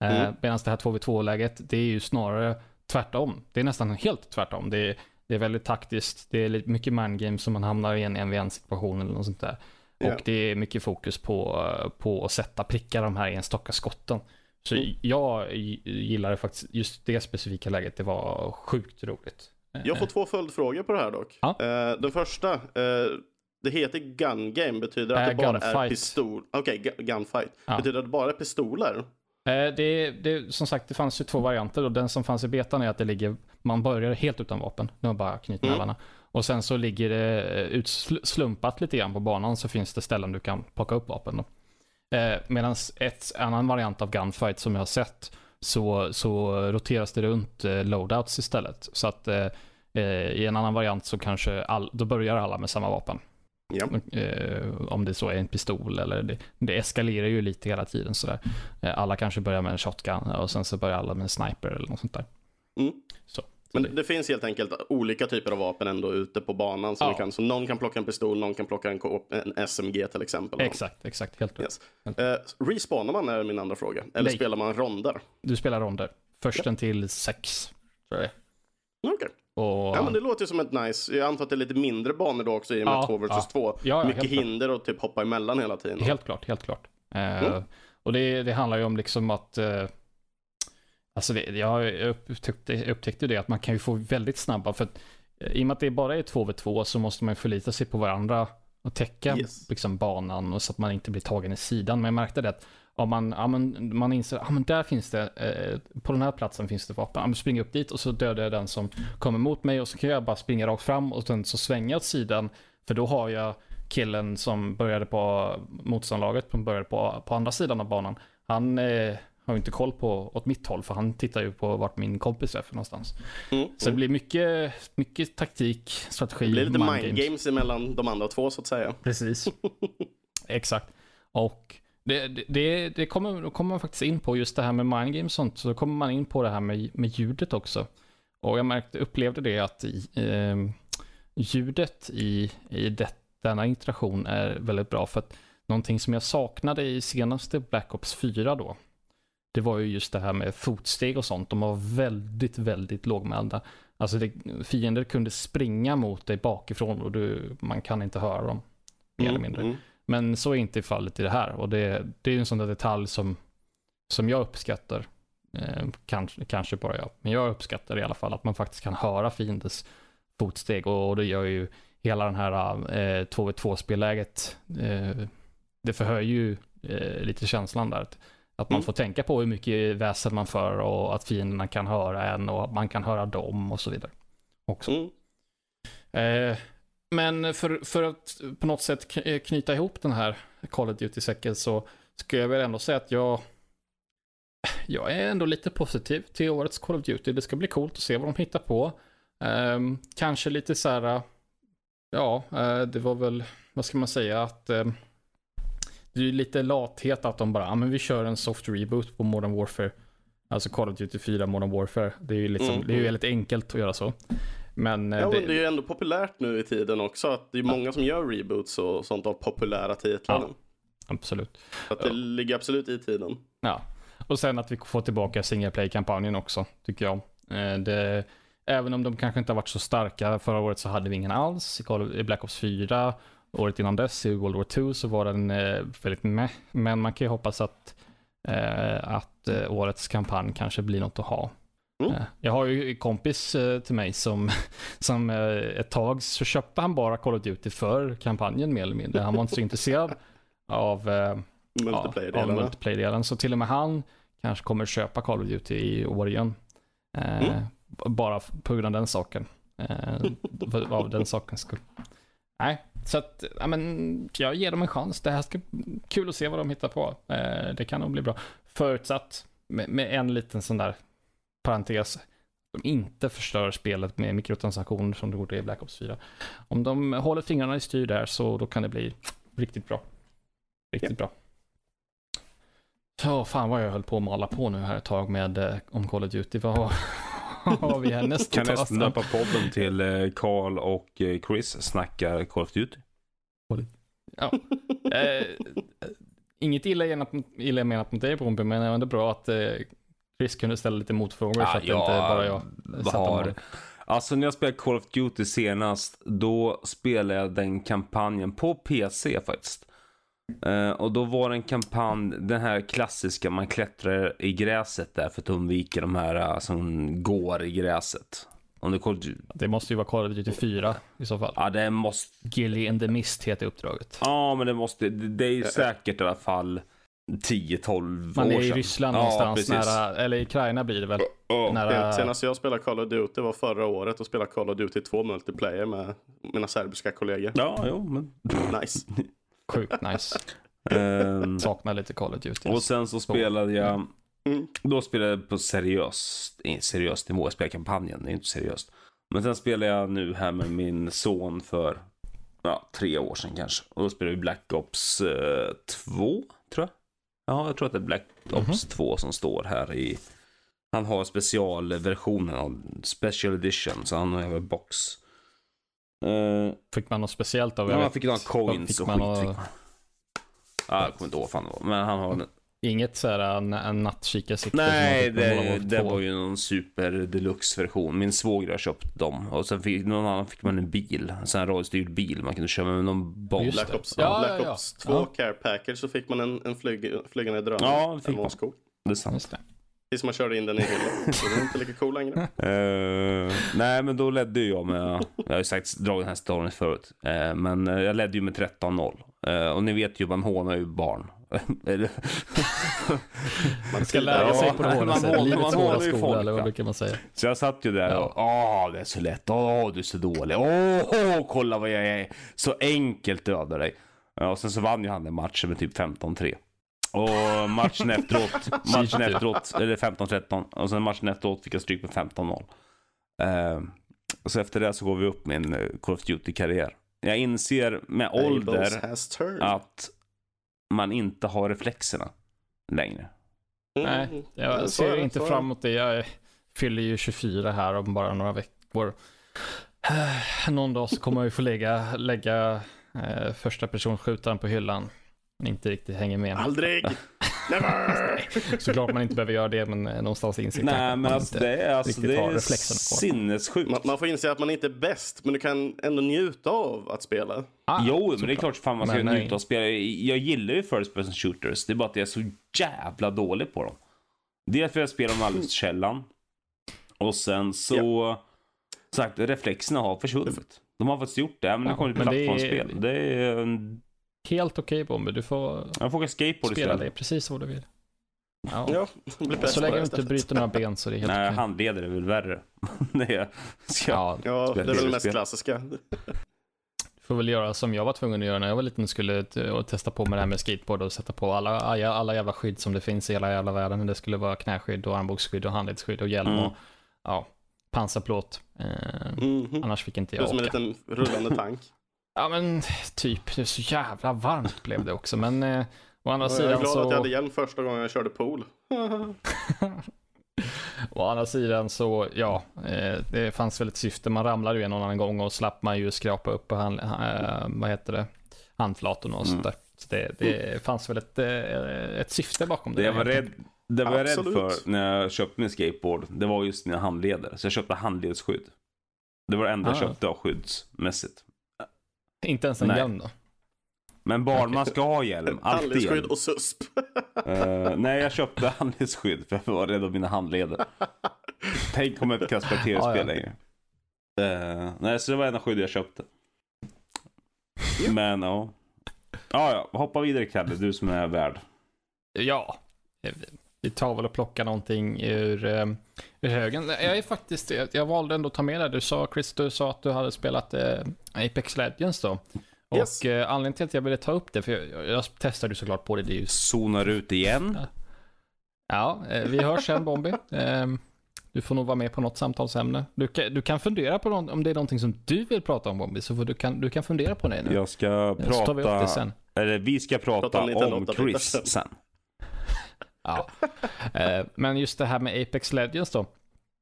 Mm. Medan det här 2v2-läget, det är ju snarare tvärtom. Det är nästan helt tvärtom. Det är, det är väldigt taktiskt. Det är lite mycket man som man hamnar i en en situation eller något sånt där. Yeah. Och det är mycket fokus på, på att sätta prickar de här enstaka skotten. Så mm. jag gillar faktiskt just det specifika läget. Det var sjukt roligt. Jag får två följdfrågor på det här dock. Ja? Uh, den första. Uh, det heter gun game. Betyder att uh, det bara gunfight. är pistol? Okej, okay, gunfight. Ja. Betyder att det bara är pistoler? Eh, det, det, som sagt, det fanns ju två varianter och den som fanns i betan är att det ligger, man börjar helt utan vapen, det var bara knytnävarna. Mm. Och sen så ligger det eh, utslumpat lite grann på banan så finns det ställen du kan plocka upp vapen. Då. Eh, Medan ett annan variant av Gunfight som jag har sett så, så roteras det runt eh, loadouts istället. Så att eh, eh, i en annan variant så kanske all, då börjar alla med samma vapen. Ja. Eh, om det så är en pistol eller det, det eskalerar ju lite hela tiden sådär. Eh, alla kanske börjar med en shotgun och sen så börjar alla med en sniper eller något sånt där. Mm. Så, Men det, det finns helt enkelt olika typer av vapen ändå ute på banan. Så, Ja. kan, så någon kan plocka en pistol, någon kan plocka en, en SMG till exempel. exakt, exakt, helt rätt. Yes. Eh, respawnar man är min andra fråga. Eller Nej. spelar man ronder? Du spelar ronder. Försten till sex, tror jag det är. Och, Ja men det låter som ett nice, jag antar att det är lite mindre banor då också i och med Ja, 2 vs ja. 2. Ja, ja, Mycket helt klart. hinder och typ hoppa emellan hela tiden. Helt klart, helt klart. Eh, Mm. Och det, det handlar ju om liksom att eh, Alltså det, jag upptäckte, upptäckte det att man kan ju få väldigt snabba för att eh, i och med att det bara är 2v2 så måste man förlita sig på varandra och täcka Yes. liksom banan och så att man inte blir tagen i sidan. Men jag märkte det att om man, ja, men, man inser, ja men där finns det, eh, på den här platsen finns det vapen. Ja, men spring upp dit och så dödar jag den som kommer mot mig och så kan jag bara springa rakt fram och sen så svänga åt sidan. För då har jag killen som började på motståndarlaget, som började på, på andra sidan av banan. Han eh, har inte koll på åt mitt håll för han tittar ju på vart min kompis är för någonstans. Mm. Så det blir mycket, mycket taktik, strategi, Det blir lite mind games emellan de andra två så att säga. Precis. Exakt. Och det, det- det, kommer, då kommer man faktiskt in på just det här med mind games och sånt. Så då kommer man in på det här med, med ljudet också. Och jag märkte, upplevde det att i, ehm, ljudet i, i det, denna interaktion är väldigt bra. För att någonting som jag saknade i senaste Black Ops 4 då. Det var ju just det här med fotsteg och sånt. De var väldigt, väldigt lågmälda. Alltså det, fiender kunde springa mot dig bakifrån och du, man kan inte höra dem. Mer eller Mm, mindre. mm. Men så är inte fallet i det här. Och det, det är en sån där detalj som, som jag uppskattar. Eh, kanske, kanske bara jag. Men jag uppskattar i alla fall att man faktiskt kan höra fiendens fotsteg. Och, och det gör ju hela den här eh, 2v2-spelläget. Eh, det förhöjer ju eh, lite känslan där. Att, att man Mm. får tänka på hur mycket väsen man för och att fienderna kan höra en och man kan höra dem och så vidare. Också. Mm. Eh, men för, för att på något sätt eh, knyta ihop den här Call of Duty-säcken så ska jag väl ändå säga att jag jag är ändå lite positiv till årets Call of Duty. Det ska bli coolt att se vad de hittar på. Ehm, kanske lite så här, ja, eh, det var väl, vad ska man säga, att ehm, det är lite lathet att de bara, ja men vi kör en soft reboot på Modern Warfare. Alltså Call of Duty 4 Modern Warfare. Det är ju liksom, Mm, det är ju väldigt enkelt att göra så. Men, eh, Ja, det, men det är ju ändå populärt nu i tiden också. Att det är många som gör reboots och sånt av populära titlar. Ja. absolut. Så att det ligger absolut i tiden. Ja, och sen att vi får tillbaka single play-kampanjen också, tycker jag. Eh, Det, även om de kanske inte har varit så starka, förra året så hade vi ingen alls. I Black Ops 4, året innan dess, i World War 2, så var den eh, väldigt meh. Men man kan ju hoppas att, eh, att eh, årets kampanj kanske blir något att ha. Mm. Jag har ju en kompis till mig som, som ett tag så köpte han bara Call of Duty för kampanjen mer eller mindre. Han var inte så intresserad av eh, Ja, multiplayer-delen. Så till och med han kanske kommer köpa Call of Duty i år igen. Eh, Mm. Bara på grund av den saken. Eh, av den sakens skull. Nej, så att ja, men, jag ger dem en chans. Det här ska kul att se vad de hittar på. Eh, det kan nog bli bra. Förutsatt med, med en liten sån där parentes. De inte förstör spelet med mikrotransaktioner som de gjorde i Black Ops 4. Om de håller fingrarna i styr där så då kan det bli riktigt bra. Riktigt bra. Så fan vad jag höll på att mala på nu här ett tag med eh, om Call of Duty. Vad har, vi härnäst Kan att ta nästan döpa podden till eh, Carl och eh, Chris snackar Call of Duty. Ja. Eh, inget illa menat, illa menat mot dig Bromby, men det är ändå bra att eh, Chris kunde ställa lite motfrågor så att det inte bara jag har... Alltså när jag spelade Call of Duty senast, då spelade jag den kampanjen på PC faktiskt. Eh, och då var det en kampanj, den här klassiska, man klättrar i gräset där för att undvika de här eh, som går i gräset. Om du Duty. Det måste ju vara Call of Duty 4 i så fall. Ja, det måste... Gilly and the Mist heter uppdraget. Ja, men det måste... Det är ju säkert i alla fall 10-12 år Man är i sedan. Ryssland Ja, någonstans, precis. nära, eller i Ukraina blir det väl? Ja. Nära, Senast jag spelade Call of Duty var förra året och spelade Call of Duty 2 multiplayer med mina serbiska kollegor. Ja, jo, men... Nice. sjukt nice. Ehm, Saknar lite Call of Duty. och sen så spelade jag, Mm. då spelade jag på seriös, eh, seriös nivå. Jag spelade kampanjen, det är inte seriöst. Men sen spelade jag nu här med min son för ja, tre år sedan kanske. Och då spelade vi Black Ops 2, tror jag. Ja, jag tror att det är Black Ops 2 som står här i... Han har specialversionen av Special Edition, så han har även box. Uh, Fick man något speciellt av? ja, man fick några coins fick och man skit. några- Fick man. Ja, jag kommer inte ihåg fan var. Men han har. Inget så här en, en nattkikarsikte? Nej, det, det 2? var ju någon super deluxe version. Min svåger har köpt dem. Och sen fick någon annan fick man en bil. En sån här radiostyrd bil. Man kunde köra med någon bomb. Black. Ops, Ja, Black ja, ja. Ops 2 Ja. care package så fick man en, en flyg, flygande drönare. Ja, det fick En man. Det är sant. Tills man körde in den i hyllan. Så det är inte lika cool längre. Eh, nej, men då ledde ju jag med, jag har ju sagt dragit den här storyn förut, Eh, men eh, jag ledde ju med 13-0. Eh, och ni vet ju, man hånar ju barn. Man Ska lära sig Ja, på det hårda sättet. Livets ju skola, folk, eller vad va? brukar man säga? Så jag satt ju där Ja. och, åh det är så lätt, åh du är så dålig, åh kolla vad jag är så enkelt över dig. Och sen så vann ju han den matchen med typ 15-3. Och matchen efteråt, matchen efteråt, eller 15-13. Och sen matchen efteråt fick jag stryk med 15-0. Eh, och så efter det så går vi upp med en eh, Call of Duty-karriär. Jag inser med ålder att man inte har reflexerna längre. Mm. Nej, jag ser det, inte fram emot det. Jag fyller ju 24 här om bara några veckor. Någon dag så kommer jag ju få lägga, lägga eh, första personskjutaren på hyllan. Men inte riktigt hänger med. Aldrig! Never! Såklart man inte behöver göra det, men eh, någonstans inser Nej att men man alltså inte- det är, alltså, det är sinnessjukt. Man, man får inse att man inte är bäst, men du kan ändå njuta av att spela. Ah, Jo, men det är klart fan man ska Men nej. njuta och spela. Jag gillar ju first person shooters. Det är bara att jag är så jävla dålig på dem. Dels för att jag spelar dem alldeles källan. Och sen så... Sagt, reflexerna har försvunnit. De har faktiskt gjort det. Även när det Ja, kommer till men det är- plattformsspel. Det är... en- Helt okej Bomber, du får Jag får åka skateboard spela det precis vad du vill. Ja. Ja, det Så länge det du inte bryter några ben så är det helt Nej, okej. handleder är väl värre. det är... Ska... Ja, Ja, det är väl det mest klassiska. du får väl göra som jag var tvungen att göra när jag var liten. Skulle t- och testa på med det här med skateboard och sätta på alla, alla, alla jävla skydd som det finns i hela jävla världen. Det skulle vara knäskydd och armbågsskydd och handledsskydd och hjälm Mm. och ja, pansarplåt. Eh, Mhm. Annars fick inte Det jag är som en åka. liten rullande tank. Ja men typ, det är så jävla varmt blev det också. Men eh, å andra Jag är sidan glad så... att jag hade hjälm första gången jag körde pool. Å andra sidan så, ja, eh, det fanns väl ett syfte. Man ramlade ju en och annan gång och slapp man ju skrapa upp på hand, eh, vad heter det, handflatorna och sånt Mm. där. Så det, det fanns väl ett, eh, ett syfte bakom det. Det jag var rädd, det var jag rädd för när jag köpte min skateboard, det var just mina handleder. Så jag köpte handledsskydd. Det var det enda jag Ah. köpte av skyddsmässigt. Inte ens en Nej. hjälm då? Men barn, Okej. man ska ha hjälm. Alltid Handledsskydd hjälm. och susp. Eh, nej, jag köpte handledsskydd för jag var rädd om mina handleder. Tänk om jag inte kan spela tv-spel Ja, längre. Eh, nej, så det var enda skydd jag köpte. Men ja. Ja, ja. Hoppa vidare Kalle, du som är värd. Ja, vi tar väl och plockar någonting ur, eh, ur högen. Jag är faktiskt, jag jag valde ändå att ta med det. Du sa, Chris, du sa att du hade spelat eh, Apex Legends då. Och Yes. eh, anledningen till att jag ville ta upp det, för jag, jag testade ju såklart på det, det är ju Zonar ut igen. Ja, eh, vi hörs sen Bombi. Eh, Du får nog vara med på något samtalsämne. Du kan, du kan fundera på någon, om det är någonting som du vill prata om Bombi, så får du, kan, du kan fundera på det nu. Jag ska så tar vi upp det prata, sen. eller vi ska prata Prata om Nintendo om 8-bitar Chris sen. Ja. Eh, Men just det här med Apex Legends då.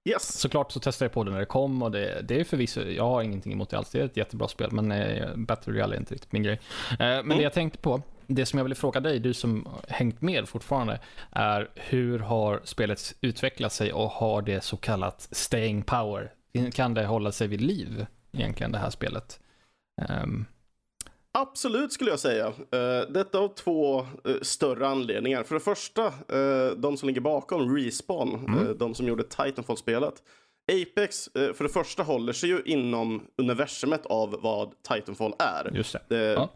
Yes. Såklart så testade jag på det när det kom och det, det är förvisso, jag har ingenting emot det alls. Det är ett jättebra spel, men eh, Battle Royale är inte riktigt min grej. Eh, Men Mm. det jag tänkte på, det som jag ville fråga dig, du som hängt med fortfarande, är hur har spelet utvecklat sig och har det så kallat staying power? Kan det hålla sig vid liv, egentligen, det här spelet? Ehm, Absolut skulle jag säga. Uh, detta av två eh, större anledningar. För det första, eh, de som ligger bakom Respawn, Mm. eh, de som gjorde Titanfall-spelet. Apex, eh, för det första, håller sig ju inom universumet av vad Titanfall är. just det. Det, Ja.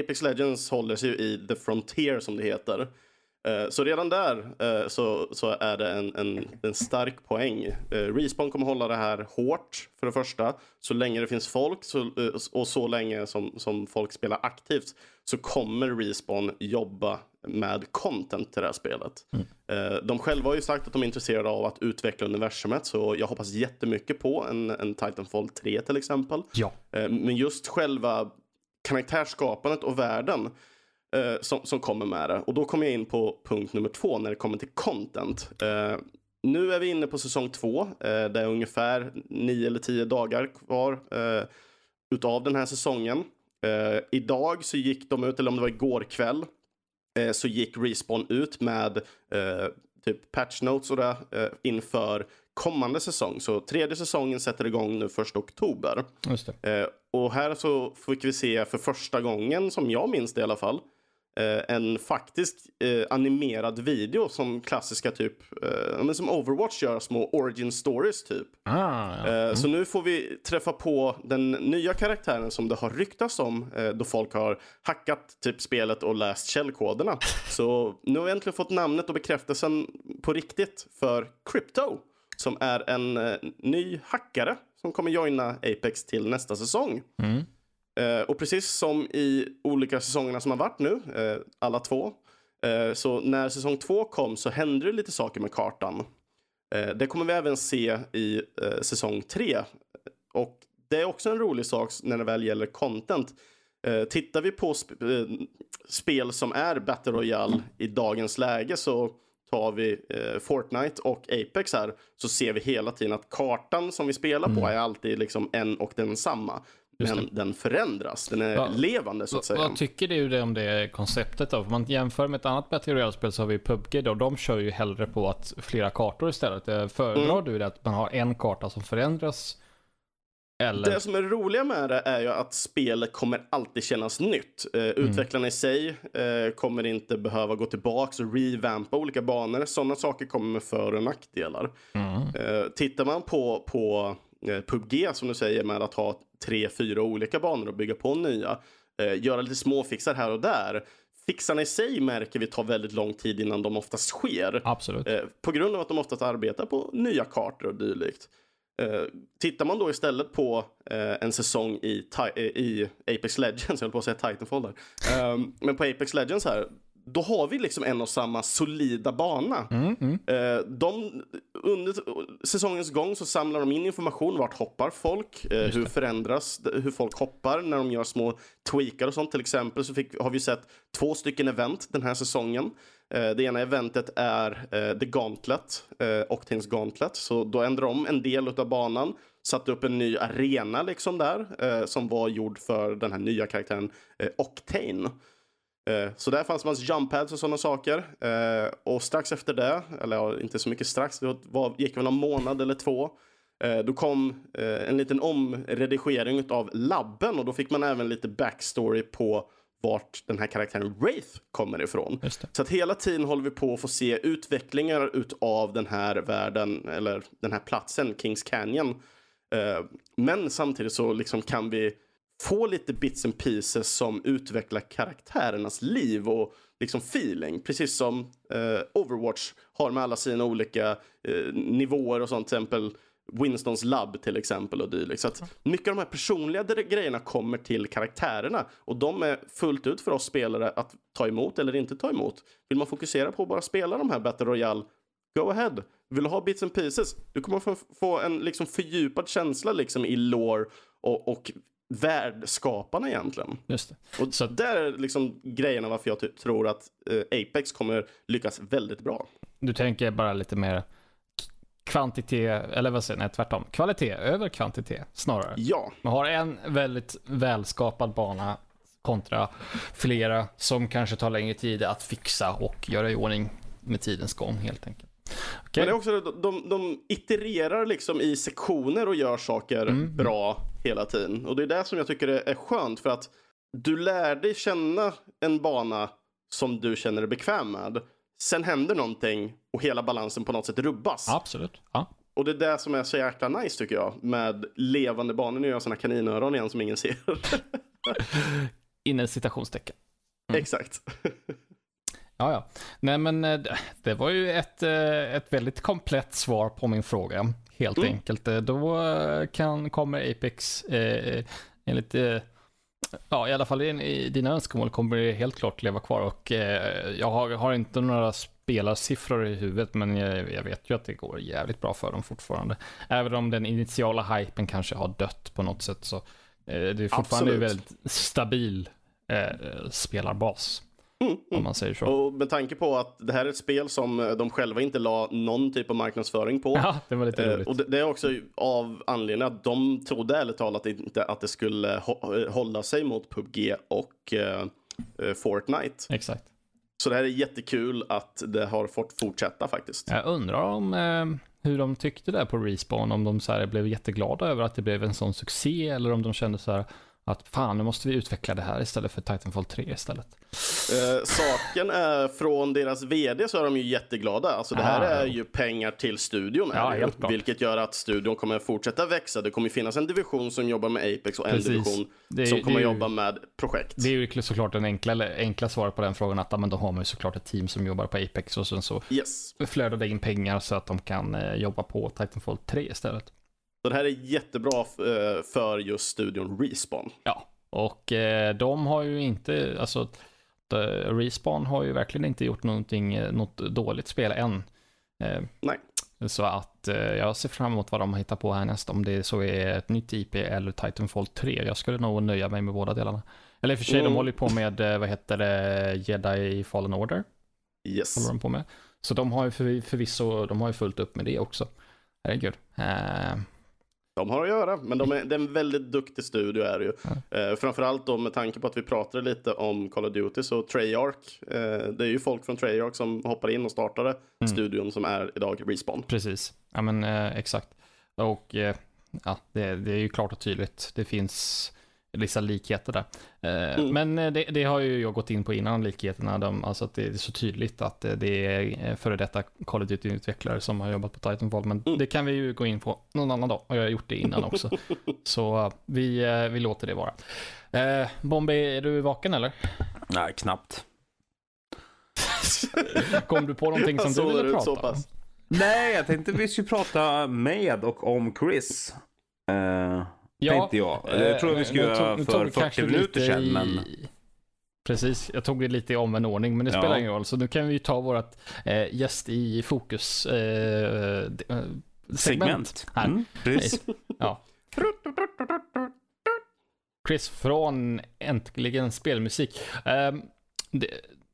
Apex Legends håller sig ju i The Frontier som det heter. Eh, Så redan där eh, så, så är det en, en, en stark poäng. Eh, Respawn kommer hålla det här hårt för det första. Så länge det finns folk så, och så länge som, som folk spelar aktivt så kommer Respawn jobba med content till det här spelet. Eh, De själva har ju sagt att de är intresserade av att utveckla universumet så jag hoppas jättemycket på en, en Titanfall 3 till exempel. Ja. Men just själva karaktärsskapandet och världen eh, som, som kommer med det. Och då kommer jag in på punkt nummer två när det kommer till content. Eh, nu är vi inne på säsong två. Eh, det är ungefär nio eller tio dagar kvar eh, utav den här säsongen. Eh, idag så gick de ut, eller om det var igår kväll, eh, så gick Respawn ut med typ patch notes och det inför kommande säsong. Så tredje säsongen sätter igång nu första oktober. Eh, och här så fick vi se för första gången, som jag minns det i alla fall, en faktiskt eh, animerad video som klassiska typ, eh, men som Overwatch gör, små origin stories typ. Ah, ja. Eh, Så nu får vi träffa på den nya karaktären som det har ryktats om eh, då folk har hackat typ spelet och läst källkoderna. Så nu har vi äntligen fått namnet och bekräftelsen på riktigt för Crypto som är en eh, ny hackare som kommer joina Apex till nästa säsong. Mm. Eh, och precis som i olika säsongerna som har varit nu, eh, alla två, eh, så när säsong två kom så hände det lite saker med kartan. Eh, det kommer vi även se i eh, säsong tre. Och det är också en rolig sak när det väl gäller content. Eh, tittar vi på sp eh, spel som är Battle Royale i dagens läge så tar vi eh, Fortnite och Apex här så ser vi hela tiden att kartan som vi spelar på är alltid liksom en och densamma. Men den förändras, den är Va- levande så att säga. Vad tycker du om det konceptet då? Om man jämför med ett annat Battle Royale-spel så har vi PubG då. De kör ju hellre på att flera kartor istället. Eh, Föredrar Mm. du det att man har en karta som förändras? Eller? Det som är roliga med det är ju att spelet kommer alltid kännas nytt. Eh, Utvecklarna i sig eh, kommer inte behöva gå tillbaka och revampa olika banor. Sådana saker kommer med för och nackdelar. Mm. Eh, tittar man på, på PubG som du säger med att ha tre, fyra olika banor och bygga på nya. Eh, göra lite småfixar här och där. Fixarna i sig märker vi tar väldigt lång tid innan de oftast sker. Absolut. Eh, på grund av att de oftast arbetar på nya kartor och dylikt. Eh, tittar man då istället på eh, en säsong i, eh, i Apex Legends, jag höll på att säga Titanfall där. Eh, men på Apex Legends här, då har vi liksom en och samma solida bana. Mm, mm. Eh, de, under säsongens gång så samlar de in information. Vart hoppar folk? Eh, hur förändras det- hur folk hoppar när de gör små tweakar och sånt. Till exempel så fick, har vi sett två stycken event den här säsongen. Eh, det ena eventet är The Gauntlet, Octanes Gauntlet. Så då ändrar de en del av banan. Satte upp en ny arena liksom där. Som var gjord för den här nya karaktären Octane. Eh, Så där fanns massa jump pads och sådana saker. Eh, Och strax efter det, eller ja, inte så mycket strax, det var, gick väl någon månad eller två. eh, Då kom en liten omredigering av labben och då fick man även lite backstory på vart den här karaktären Wraith kommer ifrån. Det. Så att hela tiden håller vi på att få se utvecklingar utav den här världen, eller den här platsen, Kings Canyon. Men samtidigt så liksom kan vi få lite bits and pieces som utvecklar karaktärernas liv och liksom feeling. Precis som eh, Overwatch har med alla sina olika eh, nivåer och sånt. Till exempel Winstons labb till exempel och dylikt. Så att mycket av de här personliga grejerna kommer till karaktärerna och de är fullt ut för oss spelare att ta emot eller inte ta emot. Vill man fokusera på att bara spela de här Battle Royale Go ahead. Vill du ha bits and pieces? Du kommer få, få en liksom fördjupad känsla liksom i lore och, och världskaparna egentligen. Just det. Och så där är liksom grejerna varför jag ty- tror att eh, Apex kommer lyckas väldigt bra. Du tänker bara lite mer kvantitet, eller vad säger jag, nej tvärtom. Kvalitet över kvantitet snarare. Ja, Man har en väldigt välskapad bana kontra flera som kanske tar längre tid att fixa och göra i ordning med tidens gång helt enkelt. Okej. men det är också de, de, de itererar liksom i sektioner och gör saker bra hela tiden. Och det är det som jag tycker är, skönt för att du lär dig känna en bana som du känner dig bekväm med. Sen händer någonting och hela balansen på något sätt rubbas. Absolut. Ja. Och det är det som är så jäkla nice tycker jag. Med levande banor. Nu gör jag såna kaninöron igen som ingen ser. Inne citationstecken. Exakt. Ja, ja. Nej, men eh, det- det var ju ett, eh, ett väldigt komplett svar på min fråga. Helt Mm. enkelt. Eh, Då eh, kan, kommer Apex eh, enligt, eh, ja i alla fall i, i dina önskemål kommer det helt klart leva kvar. Och eh, jag har, har inte några spelarsiffror i huvudet, men jag, jag vet ju att det går jävligt bra för dem fortfarande. Även om den initiala hypen kanske har dött på något sätt så eh, det är fortfarande en väldigt stabil eh, spelarbas. Mm, Om man säger så. Och med tanke på att det här är ett spel som eh, de själva inte la någon typ av marknadsföring på. Ja, det var lite Eh, roligt. och det, det är också av anledningen att de trodde ärligt talat inte att det skulle eh, hålla sig mot PubG och eh, Fortnite. Exakt. Så det här är jättekul att det har fått fortsätta faktiskt. Jag undrar om eh, hur de tyckte där på Respawn, om de så blev jätteglada över att det blev en sån succé eller om de kände så här att fan, nu måste vi utveckla det här istället för Titanfall 3 istället. Eh, saken är från deras vd så är de ju jätteglada. Alltså det här Ah, är ju pengar till studion. Ja, ju, vilket gör att studion kommer fortsätta växa. Det kommer finnas en division som jobbar med Apex och en Precis. division är- som kommer ju- jobba med projekt. Det är ju såklart den enkla, enkla svaret på den frågan att men då har man ju såklart ett team som jobbar på Apex och sen så Yes. flödar det in pengar så att de kan eh, jobba på Titanfall 3 istället. Så det här är jättebra eh, för just studion Respawn. Ja, och eh, de har ju inte, alltså de, Respawn har ju verkligen inte gjort någonting, eh, något dåligt spel än. Nej. Så att jag ser fram emot vad de hittar på härnäst, om det så är ett nytt IP eller Titanfall 3. Jag skulle nog nöja mig med båda delarna. Eller i och för sig, de Mm. håller ju på med, vad heter det, Jedi Fallen Order. Yes. Håller de på med. Så de har ju för, förvisso, de har ju fullt upp med det också. Herregud. De har att göra, men de är, det är en väldigt duktig studio är det ju. Eh, framförallt då med tanke på att vi pratade lite om Call of Duty så Treyarch, eh, det är ju folk från Treyarch som hoppar in och startade Mm. studion som är idag Respawn. Precis, ja men eh, exakt. Och eh, ja, det, det är ju klart och tydligt. Det finns vissa likheter där. Eh, Mm. Men eh, det, det har ju jag gått in på innan, likheterna. De, alltså att det är så tydligt att eh, det är före detta Call of Duty-utvecklare som har jobbat på Titanfall. Men Mm. det kan vi ju gå in på någon annan dag. Och jag har gjort det innan också. så vi, vi låter det vara. Eh, Bombay, är du vaken eller? Nej, knappt. Kom du på någonting som du ville prata så om? Nej, jag tänkte vi skulle prata med och om Chris. Uh, tänkte jag. Det tror jag vi skulle Eh, göra för tog vi 40 kanske minuter sedan, i- men... Precis, jag tog det lite i omvänd ordning, men det Ja. spelar ingen roll. Så nu kan vi ju ta vårt eh, gäst i fokus eh, eh, segment. Segment. Här. Mm, precis. Ja. Chris från Äntligen Spelmusik. Um, det,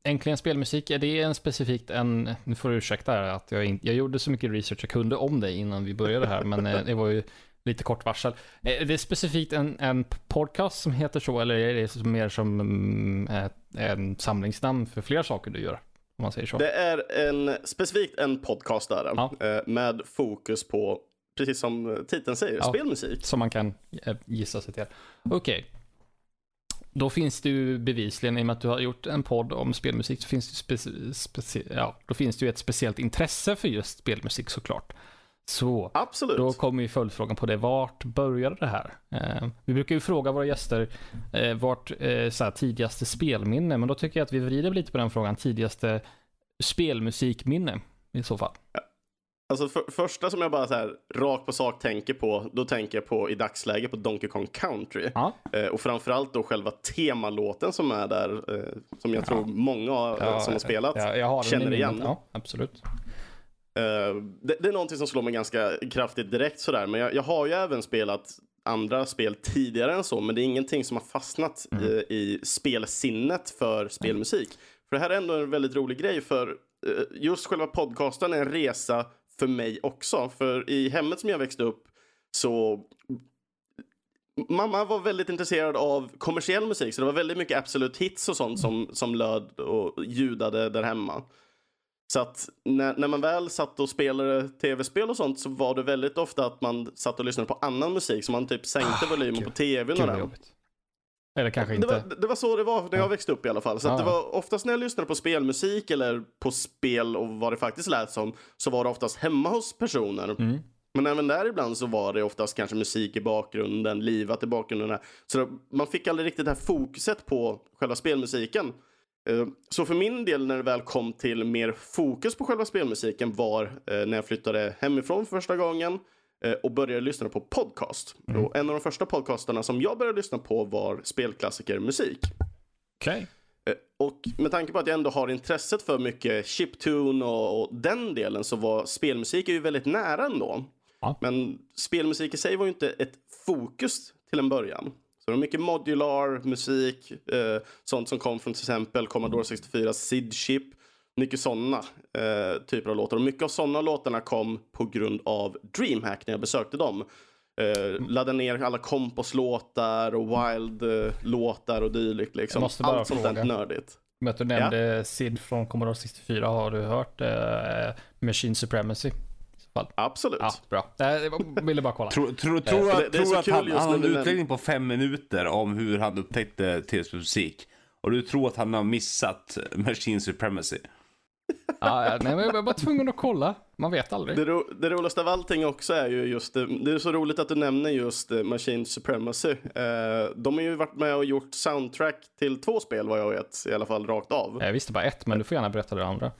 Äntligen Spelmusik, är det en specifikt en, nu får du ursäkta här att jag, inte, jag gjorde så mycket research jag kunde om dig innan vi började här, men eh, det var ju lite kort varsel. Eh, Är det specifikt en, en podcast som heter så, eller är det mer som mm, en samlingsnamn för fler saker du gör? Om man säger så. Det är en, specifikt en podcast där, Ja. eh, med fokus på, precis som titeln säger, Ja. spelmusik. Som man kan eh, gissa sig till. Okej. Då finns det ju bevisligen, i och med att du har gjort en podd om spelmusik, så finns det, speci- ja, då finns det ju ett speciellt intresse för just spelmusik såklart. Så Absolut. då kommer ju följdfrågan på det. Vart började det här? Eh, vi brukar ju fråga våra gäster eh, vart eh, så tidigaste spelminne, men då tycker jag att vi vrider lite på den frågan. Tidigaste spelmusikminne i så fall. Alltså för, första som jag bara så här rakt på sak tänker på, då tänker jag på i dagsläget på Donkey Kong Country. Ja. Eh, och framförallt då själva temalåten som är där, eh, som jag tror många eh, som har spelat Ja, jag den känner igen. Ja, absolut. Eh, det, det är någonting som slår mig ganska kraftigt direkt sådär. Men jag, jag har ju även spelat andra spel tidigare än så. Men det är ingenting som har fastnat Mm. i, i spelsinnet för spelmusik. För det här är ändå en väldigt rolig grej. För eh, just själva podcasten är en resa för mig också. För i hemmet som jag växte upp så Mamma var väldigt intresserad av kommersiell musik, så det var väldigt mycket Absolute Hits och sånt som, som löd och ljudade där hemma. Så att när, när man väl satt och spelade tv-spel och sånt så var det väldigt ofta att man satt och lyssnade på annan musik, så man typ sänkte volymen gud. på tvn och den. Eller kanske Det inte. var, det var så det var när jag växte upp i alla fall. Så Ja. det var oftast när jag lyssnade på spelmusik eller på spel och vad det faktiskt lät som, så var det oftast hemma hos personer. Mm. Men även där ibland så var det oftast kanske musik i bakgrunden, livat i bakgrunden. Så man fick aldrig riktigt det här fokuset på själva spelmusiken. Eh, Så för min del när det väl kom till mer fokus på själva spelmusiken var eh, när jag flyttade hemifrån för första gången eh, och började lyssna på podcast. Och en av de första podcasterna som jag började lyssna på var spelklassikermusik. Eh, Och med tanke på att jag ändå har intresset för mycket chiptune och, och den delen så var spelmusik ju väldigt nära ändå. Ja. Men spelmusik i sig var ju inte ett fokus till en början. Så det var mycket modular musik, eh, sånt som kom från till exempel Commodore 64, SID chip. Mycket sådana eh, typer av låtar. Och mycket av sådana låtarna kom på grund av DreamHack när jag besökte dem. Eh, laddade ner alla Kompos-låtar och Wild-låtar och dylikt. Liksom. Allt sånt där nördigt. Men att du nämnde Sid från Commodore 64. Har du hört eh, Machine Supremacy? Fall. Absolut. Ja, bra. Eh, Jag ville bara kolla. Tror tror- Eh, tror för att, det- det han, han har en utläggning på fem minuter om hur han upptäckte tv-spelsmusik. Och du tror att han har missat Machine Supremacy. Ja, nej, men jag var bara tvungen att kolla. Man vet aldrig. Det, ro, det roligaste av allting också är ju just det. Det är så roligt att du nämner just eh, Machine Supremacy. Eh, de har ju varit med och gjort soundtrack till två spel vad jag vet. I alla fall rakt av. Jag visste bara ett, men du får gärna berätta det andra.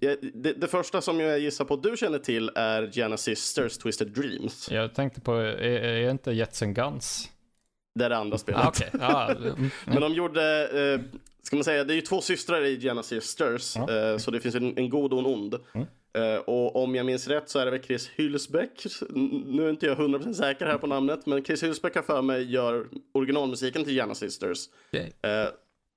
Det, det första som jag gissar på att du känner till är Gianna Sisters Twisted Dreams. Jag tänkte på, är, är inte Jets and Guns? Det är det andra spelet. Ah, Okej, ja, mm, Men de gjorde, eh, ska man säga, det är ju två systrar i Gianna Sisters. Ja. Eh, så det finns en, en god och en ond. Mm. Eh, och om jag minns rätt så är det väl Chris Hylsbeck. N- Nu är inte jag 100% säker här på namnet. Men Chris Hylsbeck har för mig gör originalmusiken till Gianna Sisters. okej.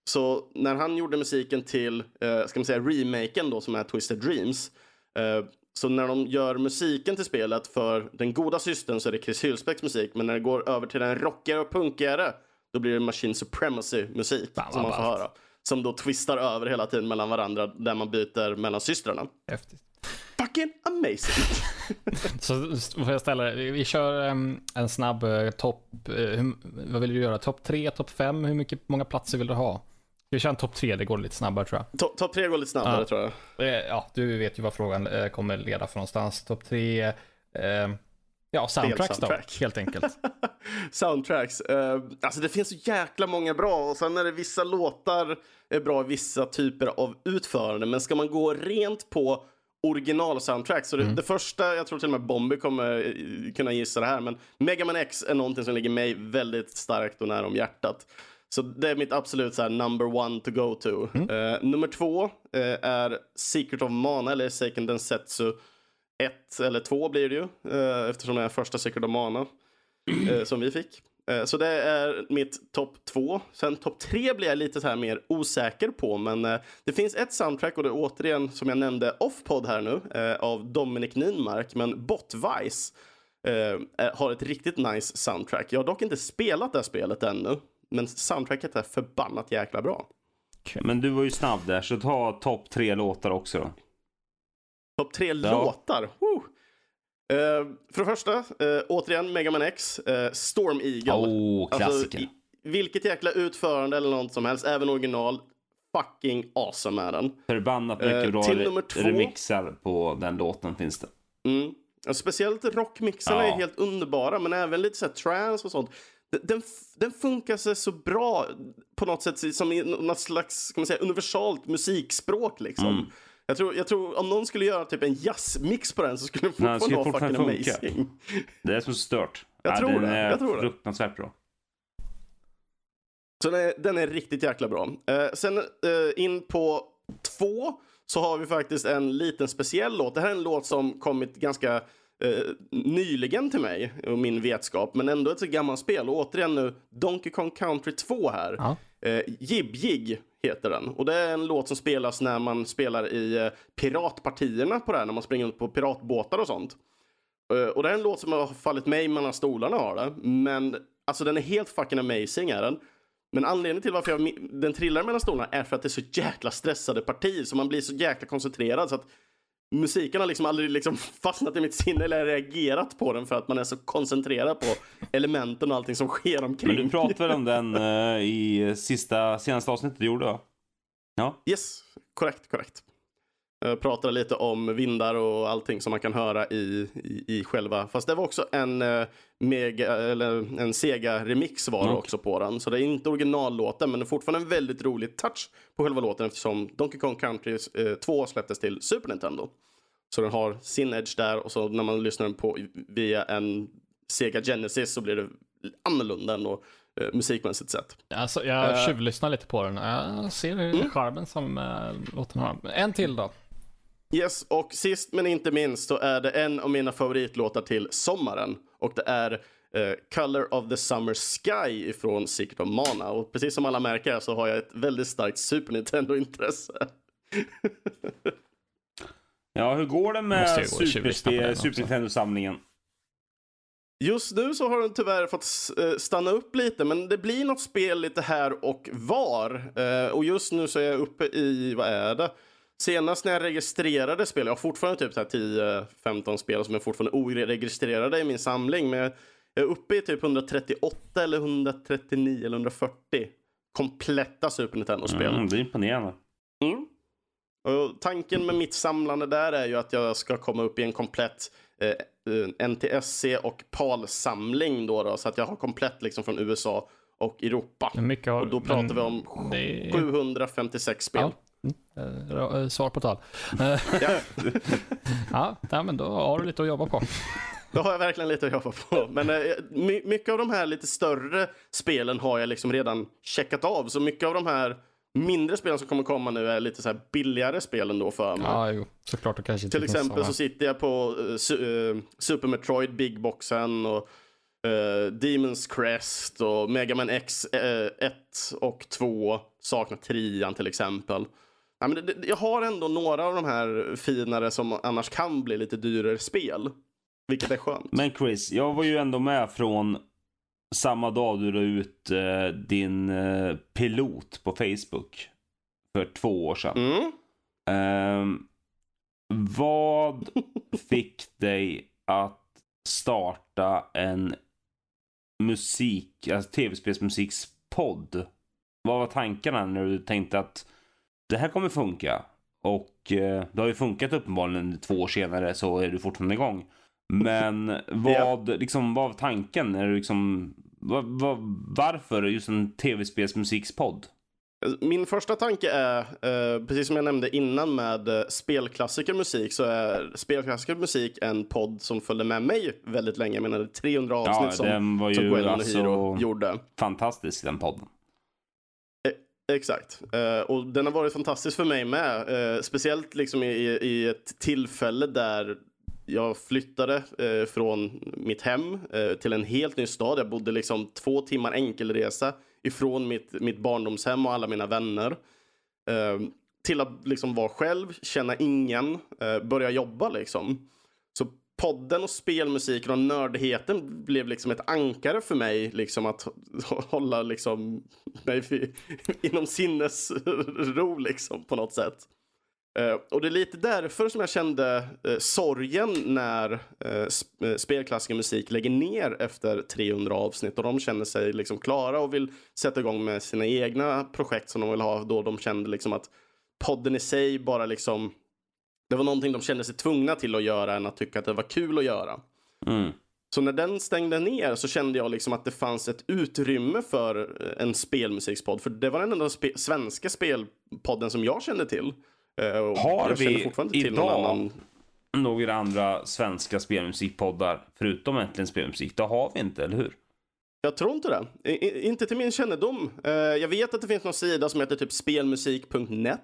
Så när han gjorde musiken till, eh, ska man säga, remaken då som är Twisted Dreams. Eh, så när de gör musiken till spelet för den goda systern så är det Chris Hylsbecks musik. Men när det går över till den rockigare och punkigare då blir det Machine Supremacy musik vad som man får höra. Som då twistar över hela tiden mellan varandra där man byter mellan systrarna. Häftigt. Fucking amazing! Så får jag ställa det. Vi kör em, en snabb eh, topp. hur- vad vill du göra? Topp tre, topp fem? Hur mycket, många platser vill du ha? Vi kör en topp tre, det går lite snabbare tror jag. To- Topp tre går lite snabbare Ja. tror jag. Eh, Ja, du vet ju vad frågan eh, kommer leda för någonstans. Topp tre, eh, ja, soundtracks då, Spelsoundtrack. helt enkelt. Soundtracks. Uh, alltså det finns så jäkla många bra och sen är det vissa låtar är bra i vissa typer av utförande. Men ska man gå rent på original soundtrack så det, det första, jag tror till och med Bombi kommer eh, kunna gissa det här, men Mega Man X är någonting som ligger mig väldigt starkt och nära om hjärtat. Så det är mitt absolut så här, number one to go to. Eh, nummer två eh, är Secret of Mana eller Seiken Densetsu 1 eller 2 blir det ju eh, eftersom det är första Secret of Mana som vi fick. Så det är mitt topp två. Sen topp tre blir jag lite så här mer osäker på. Men det finns ett soundtrack och det är återigen som jag nämnde off-pod här nu av Dominic Ninmark. Men Botvice har ett riktigt nice soundtrack. Jag har dock inte spelat det här spelet ännu. Men soundtracket är förbannat jäkla bra. Men du var ju snabb där, så ta topp tre låtar också då. Topp tre låtar. Woo! Eh, för det första, eh, återigen Mega Man X, eh, Storm Eagle. Oh, klassiker. Alltså, vilket jäkla utförande eller något som helst, även original. Fucking awesome är den. Förbannat mycket bra till nummer två. remixar på den låten finns det. Mm. Speciellt rockmixarna Ja. är helt underbara, men även lite så här trance och sånt. Den, den, funkar sig så bra på något sätt som i något slags ska man säga, universalt musikspråk. Liksom. Mm. Jag, tror, jag tror om någon skulle göra typ en jazzmix på den så skulle den fortfarande vara fucking funka. amazing. Det är som stört. Jag tror den det, är jag tror det. fruktansvärt bra. Så den är, den är riktigt jäkla bra. Eh, sen eh, in på två så har vi faktiskt en liten speciell låt. Det här är en låt som kommit ganska eh, nyligen till mig och min vetskap, men ändå ett så gammalt spel. Och återigen nu Donkey Kong Country 2 här. Ja. Eh, Jib Jig heter den. Och det är en låt som spelas när man spelar i eh, piratpartierna på det här, när man springer ut på piratbåtar och sånt. Eh, och det är en låt som har fallit mig mellan stolarna har det. Men alltså den är helt fucking amazing är den. Men anledningen till varför jag, den trillar mellan stolarna är för att det är så jäkla stressade partier så man blir så jäkla koncentrerad så att musiken har liksom aldrig liksom fastnat i mitt sinne eller reagerat på den för att man är så koncentrerad på elementen och allting som sker omkring. Men du pratade väl om den eh, i sista, senaste avsnittet du gjorde va? Ja. Yes, korrekt, korrekt. Eh, pratade lite om vindar och allting som man kan höra i, i, i själva. Fast det var också en, eh, mega, eller en Sega-remix var Mm. också på den. Så det är inte originallåten men det är fortfarande en väldigt rolig touch på själva låten eftersom Donkey Kong Country eh, 2 släpptes till Super Nintendo. Så den har sin edge där och så när man lyssnar på via en Sega Genesis så blir det annorlunda ändå eh, musikmässigt sett. Alltså, jag Eh. tjuvlyssnar lite på den. Jag ser mm. charmen som äh, låten har. En till då. Yes, och sist men inte minst så är det en av mina favoritlåtar till sommaren. Och det är eh, Color of the Summer Sky ifrån Secret of Mana. Och precis som alla märker så har jag ett väldigt starkt Super Nintendo-intresse. Ja, hur går det med gå. Super Nintendo-samlingen? Just nu så har den tyvärr fått eh, stanna upp lite, men det blir något spel lite här och var. Eh, och just nu så är jag uppe i, vad är det? Senast när jag registrerade spel, jag har fortfarande typ så här 10-15 spel som är fortfarande oregistrerade i min samling, men jag är uppe i typ 138 eller 139 eller 140 kompletta Super Nintendo-spel. Mm, det är imponerande. Mm. Och tanken med mitt samlande där är ju att jag ska komma upp i en komplett eh, NTSC och PAL-samling då, då så att jag har komplett liksom från USA och Europa. Mycket har, Och då pratar vi om det är- 756 spel. Ja. Mm. Eh, Svar på tal. Eh, Ja. ja, men då har du lite att jobba på. Då har jag verkligen lite att jobba på. Men eh, my- mycket av de här lite större spelen har jag liksom redan checkat av. Så mycket av de här mindre spelen som kommer komma nu är lite så här billigare spel ändå för mig. Ja, jo, såklart. Det kanske inte Till exempel så sitter jag på eh, Su- eh, Super Metroid Big Boxen och Demons Crest och Mega Man X 1 och 2. Saknar trian till exempel. Ja, men det, jag har ändå några av de här finare som annars kan bli lite dyrare spel. Vilket är skönt. Men Chris, jag var ju ändå med från samma dag du la ut eh, din eh, pilot på Facebook. För två år sedan. Mm. Ehm, vad fick dig att starta en musik, alltså tv-spelsmusikspodd? Vad var tankarna när du tänkte att det här kommer funka? Och eh, det har ju funkat uppenbarligen två år senare så är du fortfarande igång. Men vad, liksom, vad var tanken? Är du liksom, vad, vad, varför just en tv-spelsmusikspodd? Min första tanke är, eh, precis som jag nämnde innan med eh, spelklassikermusik, så är spelklassikermusik en podd som följde med mig väldigt länge. Jag menar, det är 300 avsnitt Ja, som, den var som Gwen alltså Hiro gjorde. fantastisk den podden. Exakt. Eh, och den har varit fantastisk för mig med. Eh, speciellt liksom i, i ett tillfälle där jag flyttade eh, från mitt hem eh, till en helt ny stad. Jag bodde liksom två timmar enkelresa ifrån mitt, mitt barndomshem och alla mina vänner. Eh, till att liksom vara själv, känna ingen, eh, börja jobba liksom. Podden och spelmusiken och nördigheten blev liksom ett ankare för mig. Liksom att hålla liksom mig inom sinnesro liksom på något sätt. Eh, och det är lite därför som jag kände eh, sorgen när eh, sp- eh, spelklassiker musik lägger ner efter 300 avsnitt och de känner sig liksom klara och vill sätta igång med sina egna projekt som de vill ha då de kände liksom att podden i sig bara liksom det var någonting de kände sig tvungna till att göra än att tycka att det var kul att göra. Mm. Så när den stängde ner så kände jag liksom att det fanns ett utrymme för eh, en spelmusikspodd. För det var den enda spe- svenska spelpodden som jag kände till. Eh, och Har vi idag annan. några andra svenska spelmusikpoddar förutom Äntligen Spelmusik? Det har vi inte, eller hur? Jag tror inte det. I, i, inte till min kännedom. Eh, jag vet att det finns någon sida som heter typ spelmusik.net.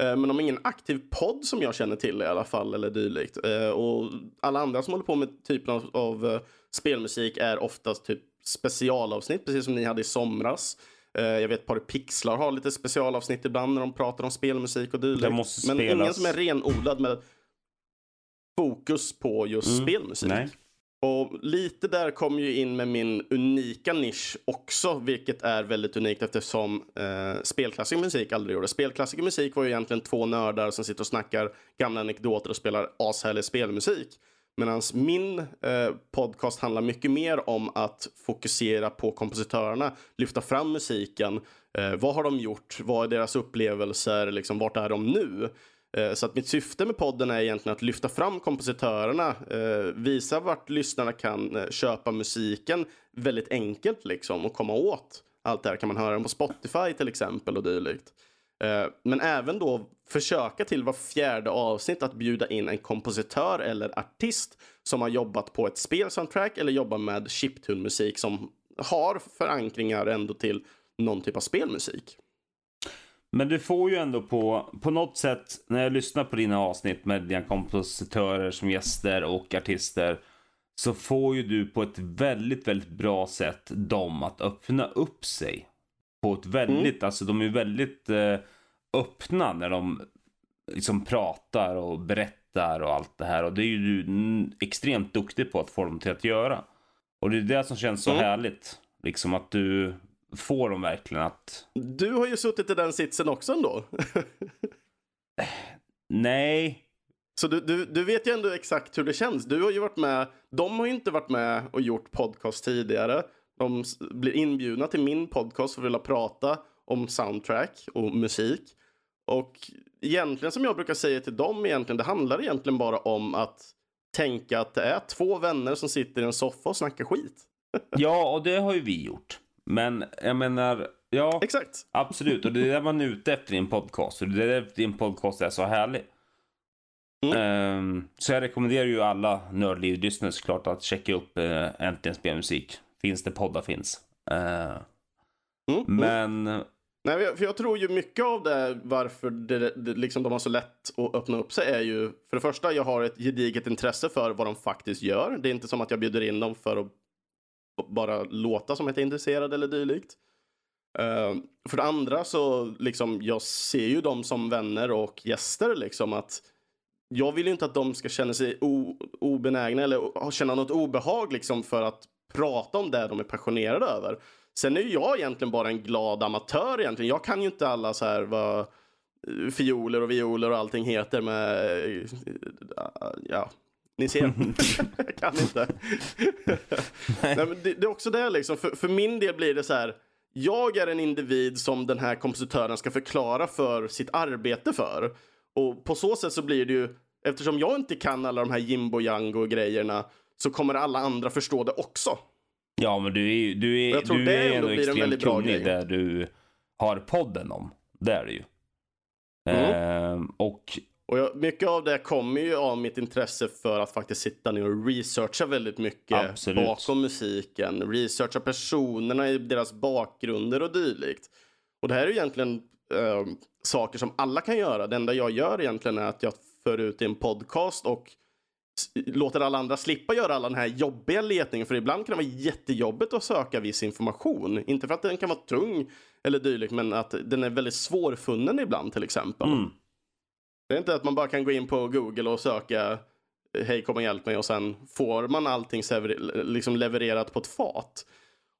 Eh, men de har ingen aktiv podd som jag känner till i alla fall eller dylikt. Eh, och alla andra som håller på med typen av, av eh, spelmusik är oftast typ specialavsnitt, precis som ni hade i somras. Jag vet Par Pixlar har lite specialavsnitt ibland när de pratar om spelmusik och dylikt. Men ingen som är renodlad med fokus på just Mm, spelmusik. nej. Och lite där kom ju in med min unika nisch också, vilket är väldigt unikt eftersom eh, spelklassisk musik aldrig gjorde. Spelklassisk musik var ju egentligen två nördar som sitter och snackar gamla anekdoter och spelar ashärlig spelmusik. Medan min eh, podcast handlar mycket mer om att fokusera på kompositörerna, lyfta fram musiken. Eh, vad har de gjort? Vad är deras upplevelser? Liksom, vart är de nu? Eh, så att mitt syfte med podden är egentligen att lyfta fram kompositörerna, eh, visa vart lyssnarna kan eh, köpa musiken väldigt enkelt liksom och komma åt allt det här. Kan man höra den på Spotify till exempel och dylikt. Men även då försöka till var fjärde avsnitt att bjuda in en kompositör eller artist som har jobbat på ett spelsoundtrack eller jobbar med chiptune-musik som har förankringar ändå till någon typ av spelmusik. Men du får ju ändå på, på något sätt, när jag lyssnar på dina avsnitt med dina kompositörer som gäster och artister, så får ju du på ett väldigt, väldigt bra sätt dem att öppna upp sig. På ett väldigt, mm. alltså de är väldigt eh, öppna när de liksom pratar och berättar och allt det här. Och det är ju du extremt duktig på att få dem till att göra. Och det är det som känns så mm. härligt. Liksom att du får dem verkligen att... Du har ju suttit i den sitsen också ändå. Nej. Så du, du, du vet ju ändå exakt hur det känns. Du har ju varit med, de har ju inte varit med och gjort podcast tidigare. De blir inbjudna till min podcast för att vilja prata om soundtrack och musik. Och egentligen som jag brukar säga till dem egentligen, det handlar egentligen bara om att tänka att det är två vänner som sitter i en soffa och snackar skit. ja, och det har ju vi gjort. Men jag menar, ja. Exakt. Absolut, och det är det man är ute efter i en podcast. Och det är därför din podcast är så härlig. Mm. Um, så jag rekommenderar ju alla Nördliv-lyssnare såklart att checka upp uh, Äntligen Spelmusik. Finns det poddar finns. Uh, mm. Men... Nej, för jag tror ju mycket av det varför det, det, liksom de har så lätt att öppna upp sig är ju för det första jag har ett gediget intresse för vad de faktiskt gör. Det är inte som att jag bjuder in dem för att bara låta som att jag är intresserad eller dylikt. Uh, för det andra så liksom jag ser ju dem som vänner och gäster liksom att jag vill ju inte att de ska känna sig obenägna eller känna något obehag liksom för att prata om det de är passionerade över. Sen är jag egentligen bara en glad amatör egentligen. Jag kan ju inte alla så här vad eh, fioler och violer och allting heter med eh, ja, ni ser, jag kan inte. Nej. Nej, men det, det, är också det liksom, för, för min del blir det så här. Jag är en individ som den här kompositören ska förklara för sitt arbete för. Och på så sätt så blir det ju, eftersom jag inte kan alla de här jimbo jango grejerna så kommer alla andra förstå det också. Ja, men du är, du är, jag tror du det är ändå extremt kunnig där du har podden om. Det är det ju. Mm. Ehm, och och jag, mycket av det kommer ju av mitt intresse för att faktiskt sitta ner och researcha väldigt mycket Absolut. bakom musiken. Researcha personerna i deras bakgrunder och dylikt. Och det här är ju egentligen äh, saker som alla kan göra. Det enda jag gör egentligen är att jag för ut i en podcast och låter alla andra slippa göra all den här jobbiga letningen. För ibland kan det vara jättejobbigt att söka viss information. Inte för att den kan vara tung eller dylikt, men att den är väldigt svårfunnen ibland till exempel. Mm. Det är inte att man bara kan gå in på Google och söka eh, hej kom och hjälp mig och sen får man allting liksom levererat på ett fat.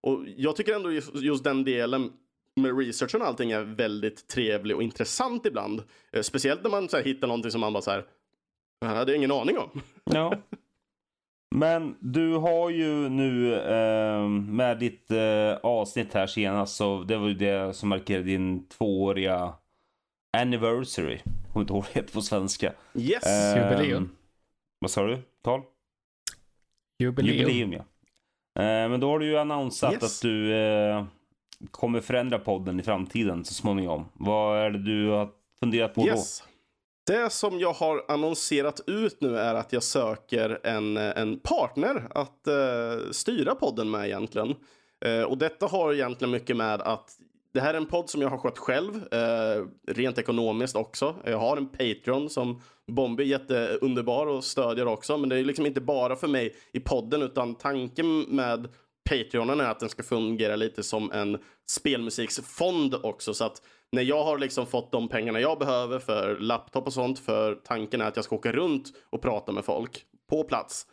Och jag tycker ändå just, just den delen med researchen och allting är väldigt trevlig och intressant ibland. Eh, speciellt när man så här, hittar någonting som man bara så här, Det hade jag ingen aning om. Ja. Men du har ju nu eh, med ditt eh, avsnitt här senast så det var ju det som markerade din tvååriga anniversary kommer inte ihåg vad det heter på svenska. Yes! Eh, Jubileum. Vad sa du? Tal? Jubileum. Jubileum ja. Eh, men då har du ju annonsat yes. att du eh, kommer förändra podden i framtiden så småningom. Vad är det du har funderat på yes. då? Det som jag har annonserat ut nu är att jag söker en, en partner att uh, styra podden med egentligen. Uh, och detta har egentligen mycket med att det här är en podd som jag har skött själv, eh, rent ekonomiskt också. Jag har en Patreon som Bombi är jätteunderbar och stödjer också. Men det är liksom inte bara för mig i podden, utan tanken med Patreonen är att den ska fungera lite som en spelmusiksfond också. Så att när jag har liksom fått de pengarna jag behöver för laptop och sånt, för tanken är att jag ska åka runt och prata med folk på plats.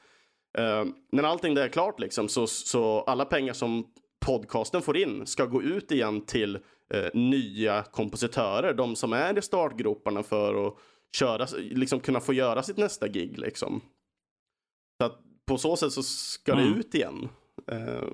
Uh, när allting det är klart liksom, så, så alla pengar som podcasten får in ska gå ut igen till eh, nya kompositörer. De som är i startgroparna för att köra, liksom kunna få göra sitt nästa gig. Liksom. Så att på så sätt så ska mm. det ut igen. Eh,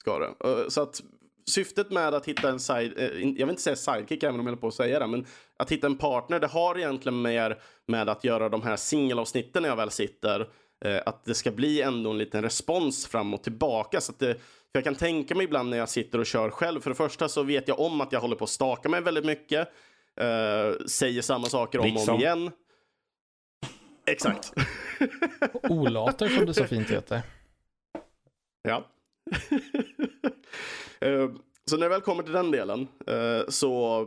ska det. Eh, så att syftet med att hitta en side, eh, jag vill inte säga sidekick även om jag håller på att säga det, men att hitta en partner, det har egentligen mer med att göra de här singelavsnitten när jag väl sitter, eh, att det ska bli ändå en liten respons fram och tillbaka. Så att det, för jag kan tänka mig ibland när jag sitter och kör själv, för det första så vet jag om att jag håller på att staka mig väldigt mycket, eh, säger samma saker om och Liksom. om igen. Exakt. Olater som det så fint heter. Ja. Eh, så när det väl kommer till den delen, eh, så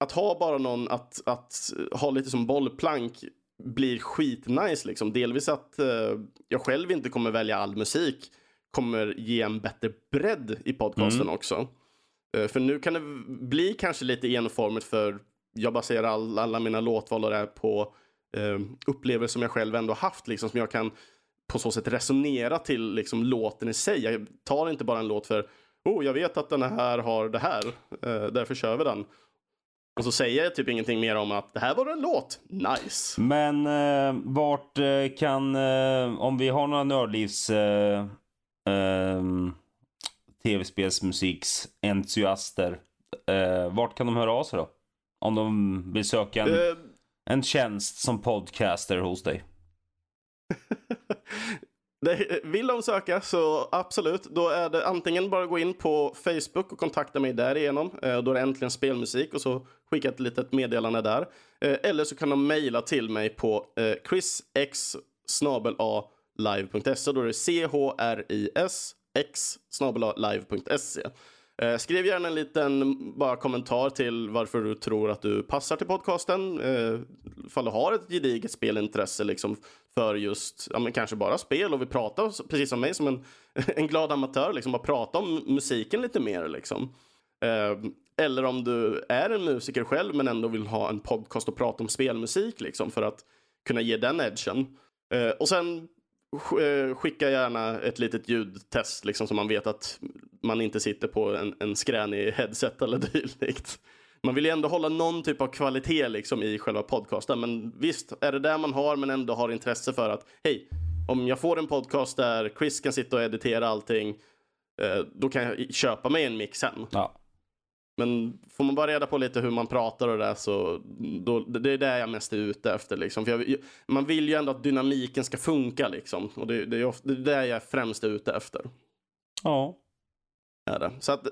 att ha bara någon att, att ha lite som bollplank blir skitnice liksom. Delvis att jag själv inte kommer välja all musik kommer ge en bättre bredd i podcasten också. Eh, för nu kan det bli kanske lite enformigt för jag baserar all, alla mina låtval och det här på eh, upplevelser som jag själv ändå haft liksom som jag kan på så sätt resonera till liksom låten i sig. Jag tar inte bara en låt för oh, jag vet att den här har det här, eh, därför kör vi den. Och så säger jag typ ingenting mer om att det här var en låt, nice. Men eh, vart eh, kan, eh, om vi har några nördlivs eh, tv-spelsmusiksentusiaster, eh, vart kan de höra av sig då? Om de vill söka en, Eh, en tjänst som podcaster hos dig. Det, vill de söka så absolut, då är det antingen bara gå in på Facebook och kontakta mig därigenom. Eh, Då är det äntligen spelmusik och så skicka ett litet meddelande där. Eh, Eller så kan de mejla till mig på eh, chrisx live.se. Då är det chris x live.se. Eh, Skriv gärna en liten bara kommentar till varför du tror att du passar till podcasten. Eh, ifall du har ett gediget spelintresse liksom för just, ja men kanske bara spel och vi pratar precis som mig som en, en glad amatör, liksom bara prata om musiken lite mer liksom. Eh, eller om du är en musiker själv men ändå vill ha en podcast och prata om spelmusik liksom för att kunna ge den edgen. Eh, och sen Eh, skicka gärna ett litet ljudtest liksom så man vet att man inte sitter på en, en skränig headset eller dylikt. Man vill ju ändå hålla någon typ av kvalitet liksom i själva podcasten. Men visst, är det där man har men ändå har intresse för att hej, om jag får en podcast där Chris kan sitta och editera allting, eh, då kan jag köpa mig en mix sen. Ja. Men får man bara reda på lite hur man pratar och det där så då, det är det jag mest är ute efter liksom. För jag, man vill ju ändå att dynamiken ska funka liksom. Och det, det, är, ofta, det är det jag främst är ute efter. Ja. Är det. Så att,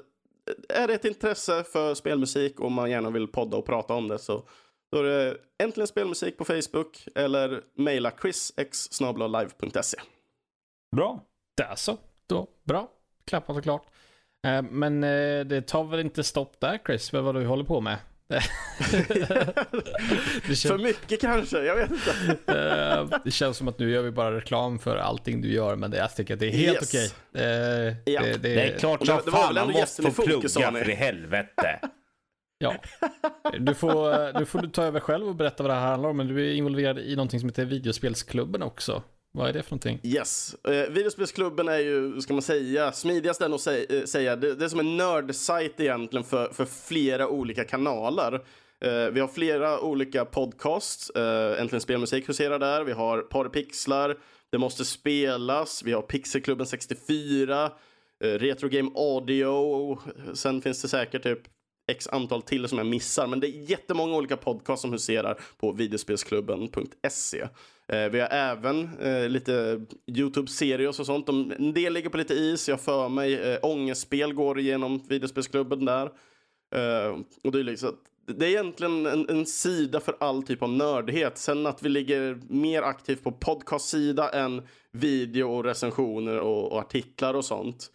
är det ett intresse för spelmusik och man gärna vill podda och prata om det så då är det äntligen spelmusik på Facebook eller mejla chrisx.live.se. Bra. Där så. Då, bra. Klappat och klart. Eh, Men eh, det tar väl inte stopp där Chris, med vad du håller på med? det, För känns, mycket kanske, jag vet inte. eh, det känns som att nu gör vi bara reklam för allting du gör, men det, jag tycker att det är helt Yes. okej. Eh, Ja. det, Det är klart som det- det fan man måste få fokus, plugga för i helvete. Ja. Du får, du får ta över själv och berätta vad det här handlar om, men du är involverad i någonting som heter Videospelsklubben också. Vad är det för någonting? Yes. Eh, Videospelsklubben är ju, ska man säga, smidigast än att säga, eh, säga det, det är som en nördsajt egentligen för, för flera olika kanaler. Eh, vi har flera olika podcasts. Eh, Äntligen Spelmusik huserar där. Vi har Parpixlar, Det måste spelas. Vi har Pixelklubben 64, eh, Retro Game Audio. Sen finns det säkert typ x antal till som jag missar. Men det är jättemånga olika podcasts som huserar på videospelsklubben.se. Eh, vi har även eh, lite YouTube-serier och sånt. De, en del ligger på lite is. Jag har för mig eh, ångestspel går igenom videospelsklubben där. Eh, och det, är liksom, det är egentligen en, en sida för all typ av nördighet. Sen att vi ligger mer aktivt på podcast-sida än video och recensioner och, och artiklar och sånt.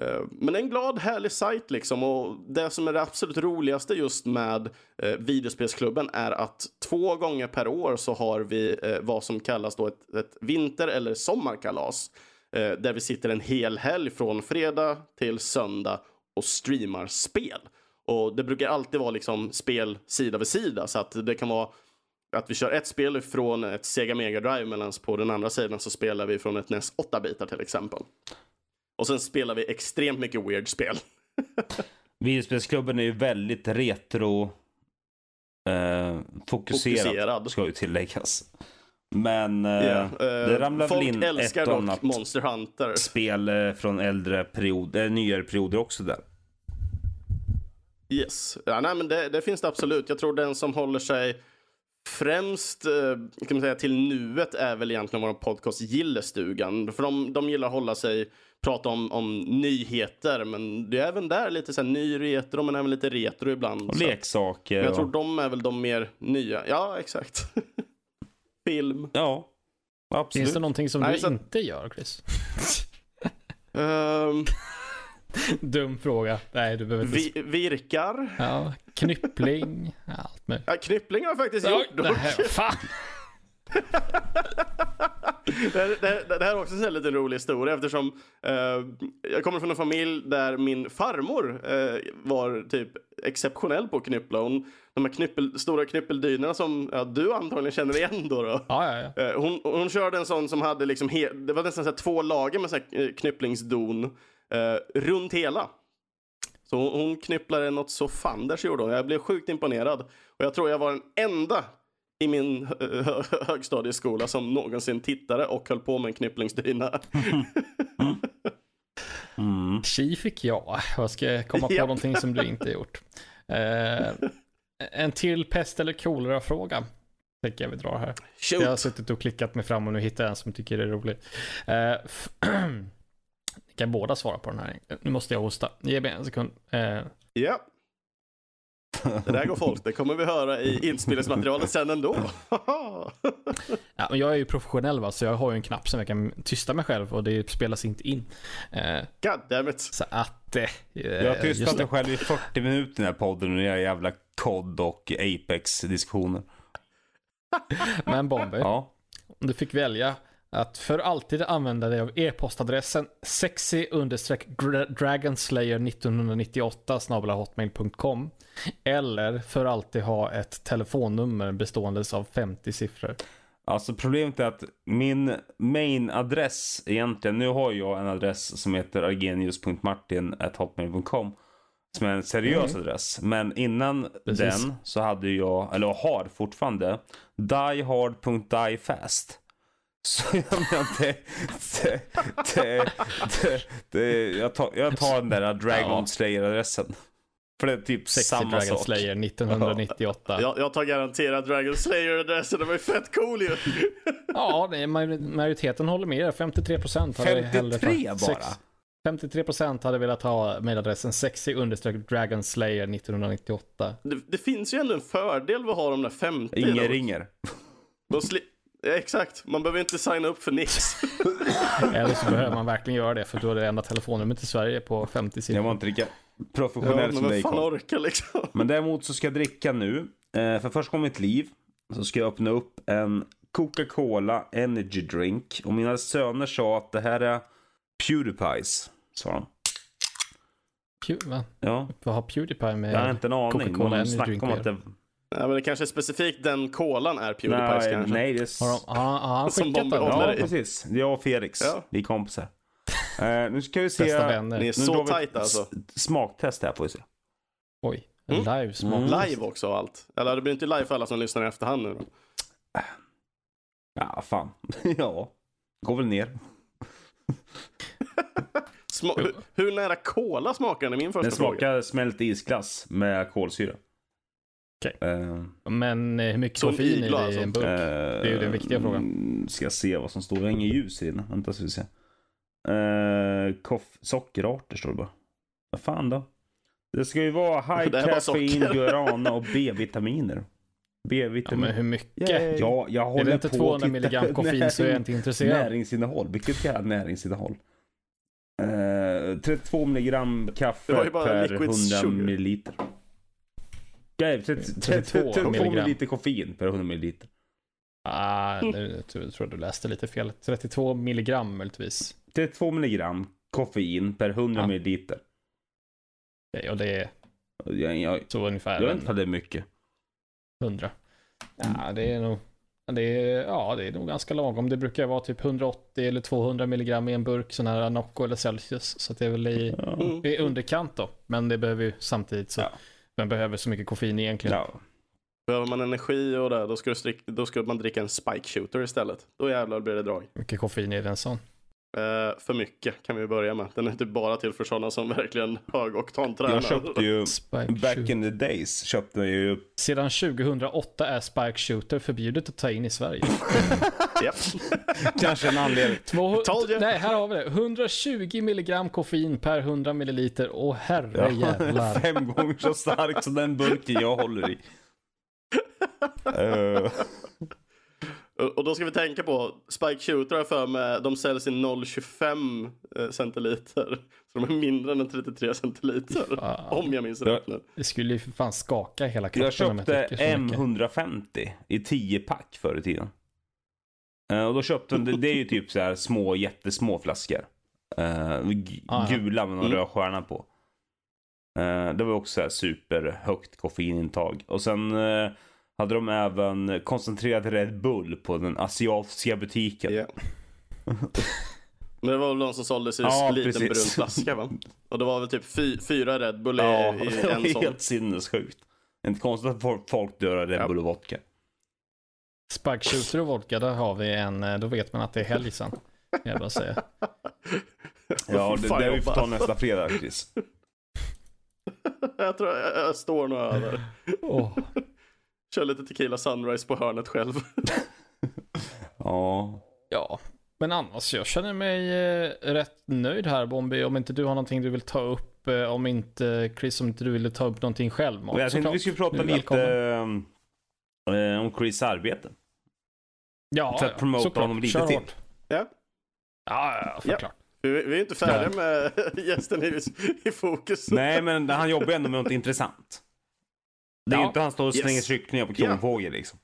Eh, men en glad, härlig sajt liksom. Och det som är det absolut roligaste just med eh, videospelsklubben är att två gånger per år så har vi eh, vad som kallas då ett, ett vinter eller sommarkalas. Eh, där vi sitter en hel helg från fredag till söndag och streamar spel. Och det brukar alltid vara liksom spel sida vid sida så att det kan vara att vi kör ett spel från ett Sega Mega Drive medan på den andra sidan så spelar vi från ett NES 8-bitar till exempel. Och sen spelar vi extremt mycket weird spel. Videospelsklubben är ju väldigt retro eh, fokuserad, Fokuserad. ska ju tilläggas. Men eh, eh, det ramlar Folk väl in ett och annat Monster Hunter. spel eh, från äldre perioder, nyare perioder också där. Yes. Ja, nej, men det, det finns det absolut. Jag tror den som håller sig främst eh, kan man säga, till nuet är väl egentligen vår podcast Gillestugan. För de, de gillar att hålla sig, prata om, om nyheter, men det är även där lite så här, ny retro, men även lite retro ibland. Och leksaker. men jag tror de är väl de mer nya. Ja, exakt. Film. Ja, absolut. Finns det någonting som Nej, du så- inte gör, Chris? Ehm, Dum fråga. Nej, du behöver inte... vi, virkar. Ja, knyppling, allt möjligt. Ja, knyppling har jag faktiskt Ja, gjort. här, fan! Det, här- det, det här är också en liten rolig historia eftersom eh, jag kommer från en familj där min farmor eh, var typ exceptionell på att knyppla. Hon, de här knyppel, stora knyppeldynorna som ja, du antagligen känner igen då. då. Ja, ja, ja. Eh, hon, hon körde en sån som hade liksom, he, det var nästan så två lager med så eh, knypplingsdon eh, runt hela. Så hon, hon knypplade något så fanders gjorde hon. Jag blev sjukt imponerad. Och jag tror jag var den enda i min hö- hö- högstadieskola som någonsin tittade och höll på med en knypplingsdyna. Mm. Tji fick jag. Jag ska komma på Japp. någonting som du inte gjort. Eh, en till pest eller kolera-fråga. Tänker jag vi drar här. Jag har Shoot! suttit och klickat mig fram och nu hittar jag en som tycker är rolig. Eh, Ni kan båda svara på den här. Nu måste jag hosta. Ge mig en sekund. Eh, Ja. Det där går folk. Det kommer vi höra i inspelningsmaterialet sen ändå. ja, men jag är ju professionell va, så jag har ju en knapp som jag kan tysta mig själv och det spelas inte in. Eh, God damn it. så att... Eh, Jag har tystat mig själv i 40 minuter i den här podden och era jävla COD och Apex-diskussioner. Men Bomber, Ja. om du fick välja att för alltid använda dig av e-postadressen sexy dragonslayer 1998 hotmail.com eller för alltid ha ett telefonnummer bestående av 50 siffror. Alltså problemet är att min main-adress egentligen, nu har jag en adress som heter argenius.martin.hotmail.com som är en seriös adress. Men innan Precis. den så hade jag, eller har fortfarande, diehard.diefast. Så jag menar, det, det, det, det, det, jag, tar, jag tar den där Dragon Slayer-adressen. För det är typ Sexy samma Dragon sak. Slayer 1998. Jag, jag tar garanterat Dragon Slayer-adressen. Den var ju fett cool ju. Ja, det är major- majoriteten håller med. 53 procent hade hellre 53 tagit- bara? sex- 53 procent hade velat ha mailadressen sexy Dragon Slayer 1998. Det, det finns ju ändå en fördel med att ha de där 50. Ingen ringer. De sli- ja, exakt, man behöver inte signa upp för nix. Eller så behöver man verkligen göra det för då är det enda telefonnumret i Sverige på 50 Jag siffror. var inte lika ja, professionell som men dig fan orkar liksom? Men däremot så ska jag dricka nu. Eh, för gången i mitt liv så ska jag öppna upp en Coca-Cola Energy Drink. Och mina söner sa att det här är Pewdiepies. Sa de. Pew- va? Ja, Vad har Pewdiepie med? jag har inte en aning. Coca-Cola Men de Energy snackade Drink om att att det... Ja, men det kanske är specifikt den kolan är Pewdiepies Nej, kanske. nej, det är... Har, de, har, har han Som skickat den? Ja, i. precis. Det är jag och Felix. Ja. Vi är kompisar. Eh, nu ska vi se. Bästa Ni är så tajta alltså. Smaktest här får vi se. Oj, en Mm. live smak. Mm. Live också och allt. Eller det blir inte live för alla som lyssnar i efterhand nu då. Ja, fan. ja. Går väl ner. Sma- hur, hur nära cola smakar den? är min första Den fråga. smakar smält isglass med kolsyra. Okej. Eh, Men eh, hur mycket koffein är det i en burk? det är ju den viktiga frågan. mm, Ska jag se vad som står. Det är inget ljus i den. Vänta så vi se. Uh, koff- sockerarter står det bara. Vad fan då? Det ska ju vara high Det här var caffein, socker. guarana och B-vitaminer. Ja, B-vitamin. men hur mycket? Ja, jag är håller det inte på 200 att titta milligram på koffein så är jag inte intresserad. Näringsinnehåll. Vilket jävla näringsinnehåll? Eh, 32 milligram kaffe per liquid 100 sugar. milliliter. Nej, 30, 32 32 32 milligram. milliliter koffein per 100 milliliter. Ah, nu tror, jag du läste lite fel. 32 milligram möjligtvis. 32 milligram koffein per 100 Ja. milliliter. Okej, och det är Jag, jag, så ungefär jag vet inte det är mycket. 100. Ja, det är nog... Det är, ja, det är nog ganska lagom. Det brukar vara typ 180 eller 200 milligram i en burk sån här Nocco eller Celsius. Så det är väl i, Ja. Mm. i underkant då. Men det behöver ju samtidigt så. Ja. Man behöver så mycket koffein egentligen. Ja. Behöver man energi och det, då ska, du strick, då ska man dricka en spike shooter istället. Då jävlar blir det drag. Hur mycket koffein är det en sån? Eh, för mycket kan vi börja med. Den är inte bara till för sådana som verkligen högoktantränar. Jag köpte ju, Spike back shooter. in the days, köpte jag ju Sedan 2008 är Spike Shooter förbjudet att ta in i Sverige. Japp. kanske en anledning. Två, nej, här har vi det. 120 milligram koffein per 100 milliliter. Åh herre jävlar. Fem gånger så stark som den burken jag håller i. Eh, Och då ska vi tänka på, Spike Shooter har för mig, de säljs i 0,25 eh, centiliter. Så de är mindre än en 33 centiliter. Fan. Om jag minns rätt nu. Det skulle ju för fan skaka hela kroppen jag köpte dricker så mycket. M150 i 10 pack förr i tiden. Eh, och då köpte de, det, är ju typ så här små, jättesmå flaskor. Eh, Ah, gula med någon Mm. röd stjärna på. Det var också så här superhögt koffeinintag. Och sen hade de även koncentrerad Red Bull på den asiatiska butiken. Ja. Men det var väl de som såldes i Ja, en liten precis. brun flaska va? Och det var väl typ fy, fyra Red Bull i, Ja, i det var en sån. helt sinnessjukt. Inte konstigt att folk- folk dör av Red Ja. Bull och vodka. Spike Shooter och vodka, där har vi en, eh, då vet man att det är helg sen. Jag bara säga. Ja, det, det vi får ta nästa fredag, Chris. jag tror jag, jag står nog över. Åh. Kör lite tequila sunrise på hörnet själv. Ja. Ja, men annars jag känner mig eh, rätt nöjd här Bombi. Om inte du har någonting du vill ta upp, eh, om inte Chris, om inte du vill ta upp någonting själv. Jag tänkte vi skulle prata lite eh, om Chris arbete. Ja, för att ja, promota såklart. honom lite Kör till. hårt. Ja. Ja, ja, ja, såklart. Vi, vi är inte färdiga med gästen i, i fokus. Nej, men han jobbar ändå med något intressant. Det är ju inte han står och slänger Yes. kycklingar på kronfågel liksom.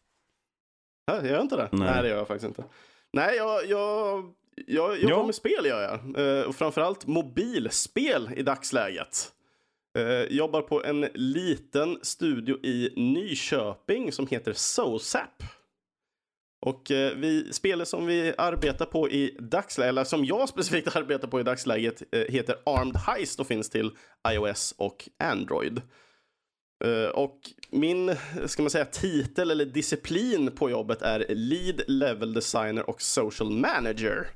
Ja, gör jag inte det? Nej. Nej. det gör jag faktiskt inte. Nej, jag, jag, jag jobbar Ja. med spel gör jag. Eh, och framförallt mobilspel i dagsläget. Eh, jobbar på en liten studio i Nyköping som heter SoSap. Och eh, vi, spelet som vi arbetar på i dagsläget, eller som jag specifikt arbetar på i dagsläget, eh, heter Armed Heist och finns till iOS och Android. Eh, och min, ska man säga, titel eller disciplin på jobbet är Lead Level Designer och Social Manager.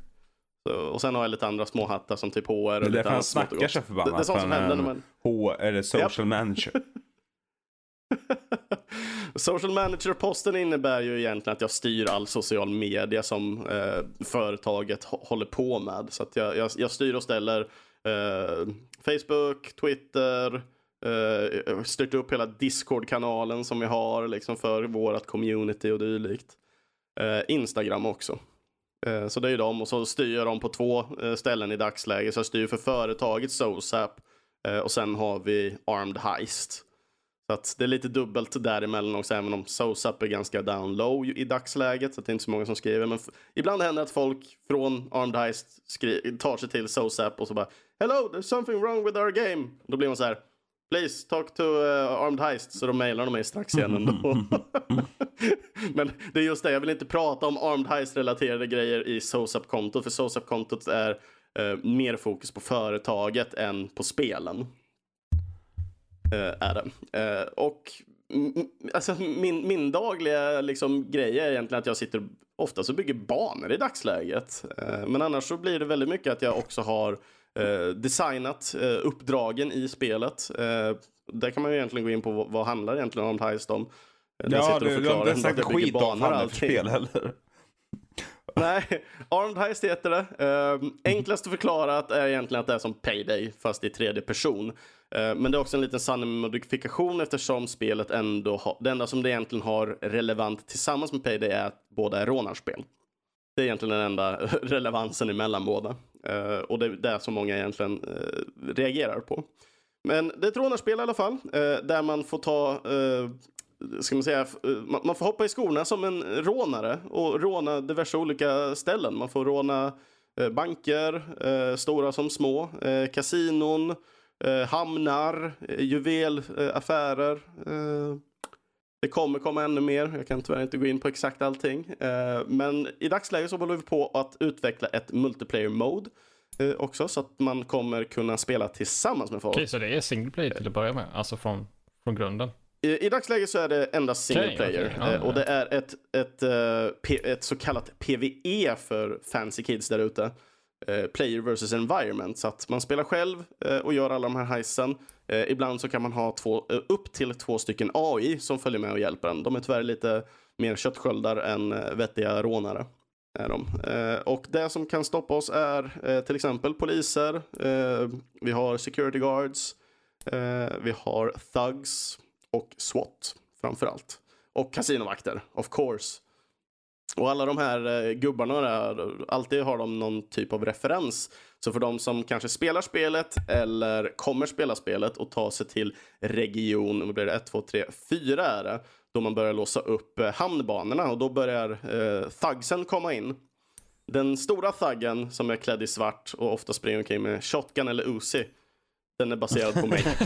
Så, och sen har jag lite andra små hattar som typ HR och Det är därför han snackar så Det, förbannat. det är sånt som händer är när man... H eller social manager. Social manager-posten innebär ju egentligen att jag styr all social media som eh, företaget hå- håller på med. Så att jag, jag, jag styr och ställer eh, Facebook, Twitter, eh, eh styrt upp hela Discord-kanalen som vi har liksom för vårt community och dylikt. Eh, Instagram också. Eh, så det är ju dem och så styr jag dem på två ställen i dagsläget. Så jag styr för företaget SoSap och sen har vi Armed Heist. Så att det är lite dubbelt däremellan också, även om SoSap är ganska down low i dagsläget. Så det är inte så många som skriver. Men ibland händer att folk från Armed Heist tar sig till SoSap och så bara Hello, there's something wrong with our game. Då blir man så här Please talk to uh, Armed Heist. Så de mejlar de mig strax igen ändå. Men det är just det, jag vill inte prata om Armed Heist-relaterade grejer i SoSap-kontot. För SoSap-kontot är uh, mer fokus på företaget än på spelen. Uh, är det. Och alltså, min, min dagliga liksom, grej är egentligen att jag sitter ofta så bygger banor i dagsläget. Men annars så blir det väldigt mycket att jag också har designat eh, uppdragen i spelet. Eh, där kan man ju egentligen gå in på vad, vad handlar egentligen om Heist om. Eh, Ja, du, du har inte sagt skit om banor och fan för spel heller. Nej, Armed Heist heter det. Uh, enklast att förklara är egentligen att det är som Payday fast i tredje person. Eh, men det är också en liten sann modifikation eftersom spelet ändå har, det enda som det egentligen har relevant tillsammans med Payday är att båda är rånarspel. Det är egentligen den enda relevansen emellan båda. Uh, och det är det som många egentligen uh, reagerar på. Men det är ett rånarspel i alla fall, uh, där man får ta ska man säga, man man får hoppa i skorna som en rånare och råna diverse olika ställen. Man får råna banker, stora som små, kasinon, hamnar, juvelaffärer. Det kommer komma ännu mer. Jag kan tyvärr inte gå in på exakt allting. Eh, men i dagsläget så håller vi på att utveckla ett multiplayer mode eh, också så att man kommer kunna spela tillsammans med folk. Okej, så det är single player till att börja med? Alltså från, från grunden? I, I dagsläget så är det endast single player. okej. Ja, Eh, och det är ett, ett, P- ett så kallat PVE för fancy kids där ute. player versus environment. Så att man spelar själv och gör alla de här heisen. Eh, ibland så kan man ha två, eh, upp till två stycken AI som följer med och hjälper en. De är tyvärr lite mer köttsköldar än eh, vettiga rånare. Är de. Eh, och det som kan stoppa oss är eh, till exempel poliser, eh, vi har security guards, eh, vi har thugs och SWAT framför allt. Och kasinovakter, of course. Och alla de här eh, gubbarna där, alltid har de någon typ av referens. Så för de som kanske spelar spelet eller kommer spela spelet och ta sig till region, vad blir det, 1, 2, 3, 4 är det, då man börjar låsa upp eh, hamnbanorna och då börjar eh, thugsen komma in. Den stora thuggen som är klädd i svart och ofta springer omkring med shotgun eller Uzi, den är baserad på mig.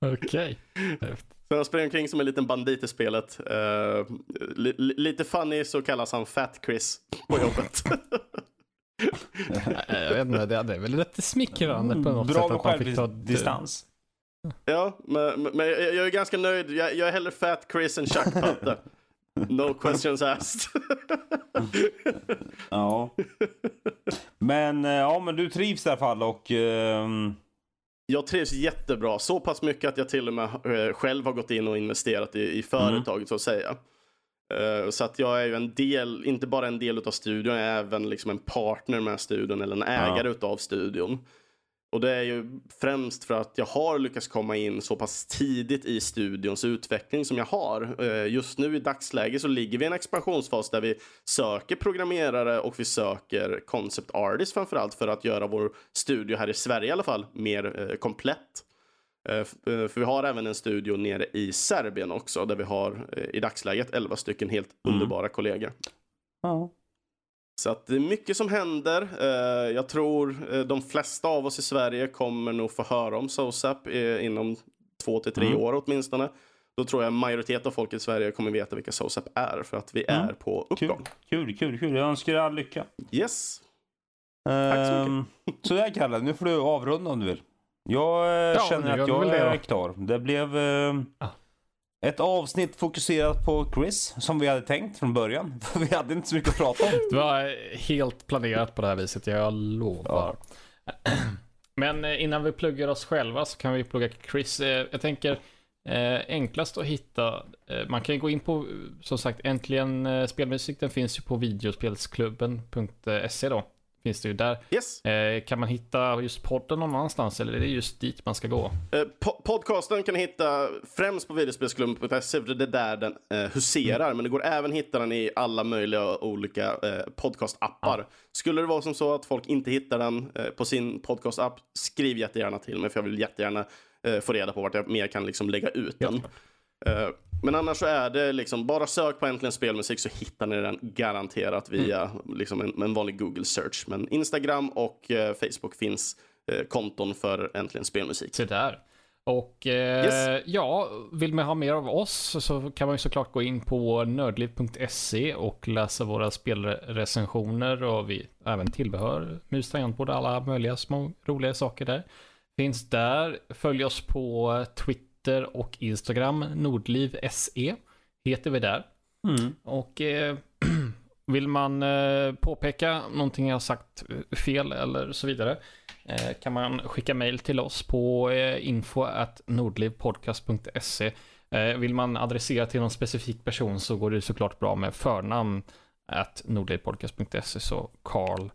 Okej. Så han springer omkring som en liten bandit i spelet. Eh, li, li, lite funny så kallas han Fat Chris på jobbet. Jag vet inte, det är väl rätt smickrande på något Bra sätt med att man fick ta självdistans. ja, men, men jag, jag är ganska nöjd. Jag, jag är hellre Fat Chris än Chuck Patte. No questions asked. Ja. Men, eh, ja, men du trivs i alla fall och... ehm, Jag trivs jättebra. Så pass mycket att jag till och med eh, själv har gått in och investerat i, i företaget så att säga. Eh, så att jag är ju en del, inte bara en del av studion, jag är även liksom en partner med studion eller en ägare utav studion. Och det är ju främst för att jag har lyckats komma in så pass tidigt i studions utveckling som jag har. Eh, Just nu i dagsläget så ligger vi i en expansionsfas där vi söker programmerare och vi söker concept artists framförallt för att göra vår studio här i Sverige i alla fall mer eh, komplett. Eh, För vi har även en studio nere i Serbien också där vi har i dagsläget 11 stycken helt underbara kollegor. ja. Så att det är mycket som händer. Eh, Jag tror eh, de flesta av oss i Sverige kommer nog få höra om SOSAP eh, inom två till tre Mm. år åtminstone. Då tror jag en majoritet av folket i Sverige kommer veta vilka SOSAP är för att vi Mm. är på uppgång. kul, kul, kul. Jag önskar dig all lycka. Yes. så Ehm, så där Kalle, nu får du avrunda om du vill. Jag Ja, känner att jag är klar. Det blev eh, Ja. Ett avsnitt fokuserat på Chris, som vi hade tänkt från början. För vi hade inte så mycket att prata om. Det var helt planerat på det här viset, jag lovar. Men eh, innan vi pluggar oss själva så kan vi plugga Chris. Eh, Jag tänker eh, enklast att hitta, man kan ju gå in på, som sagt, äntligen spelmusik, den finns ju på videospelsklubben.se då. Finns det ju där. yes. Eh, Kan man hitta just podden någon annanstans eller är det just dit man ska gå? Eh, po- podcasten kan ni hitta främst på videospelsklubben.se för det är där den eh, huserar. Men det går även att hitta den i alla möjliga olika eh, podcastappar. Skulle det vara som så att folk inte hittar den eh, på sin podcastapp, skriv jättegärna till mig för jag vill jättegärna eh, få reda på vart jag mer kan liksom lägga ut den. Eh, men annars så är det liksom bara sök på Äntligen Spelmusik så hittar ni den garanterat via liksom en, en vanlig Google search. Men Instagram och eh, Facebook finns eh, konton för Äntligen Spelmusik. Se där. Och eh, Yes. ja, vill man ha mer av oss så kan man ju såklart gå in på nördliv.se och läsa våra spelrecensioner och vi även tillbehör mus, tangentbord, alla möjliga små roliga saker där. Finns där. Följ oss på Twitter och Instagram, Nordliv SE heter vi där. Mm. Och eh, vill man eh, påpeka någonting jag har sagt eh, fel eller så vidare eh, kan man skicka mail till oss på eh, info at nordlivpodcast.se. Eh, vill man adressera till någon specifik person så går det såklart bra med förnamn at nordlivpodcast.se så Carl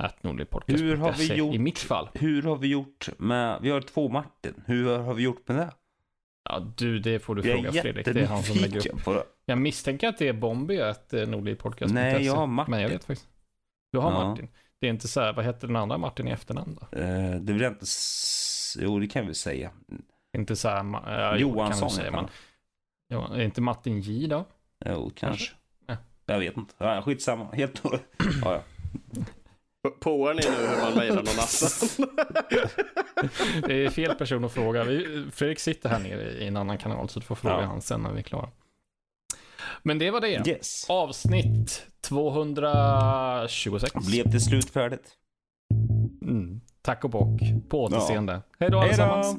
at nordlivpodcast.se i mitt fall. Hur har vi gjort med, vi har två Martin. Hur har vi gjort med det? Ja, du, det får du Jag fråga Fredrik. Det är han som lägger upp. på det. Jag misstänker att det är Bombi att nordlivpodcast.se. Nej, jag har Martin. Men jag vet faktiskt. Du har Ja. Martin. Det är inte så här, vad heter den andra Martin i efternamn då? Eh, det vill jag inte... Jo, det kan vi säga. Inte så här, jo, Johansson säga, men, ja, är inte Martin J då? Jo, kanske. Ja. Jag vet inte. Ja, skitsamma. Helt... ja, ja. Påar ni nu hur man mejlar någon annan? Det är fel person att fråga. Vi, Fredrik sitter här nere i en annan kanal så du får fråga Ja. han sen när vi är klara. Men det var det. Yes. Avsnitt 226. Blev till slut färdigt. Mm. Tack och bock. På återseende. Hej då Hej allesammans.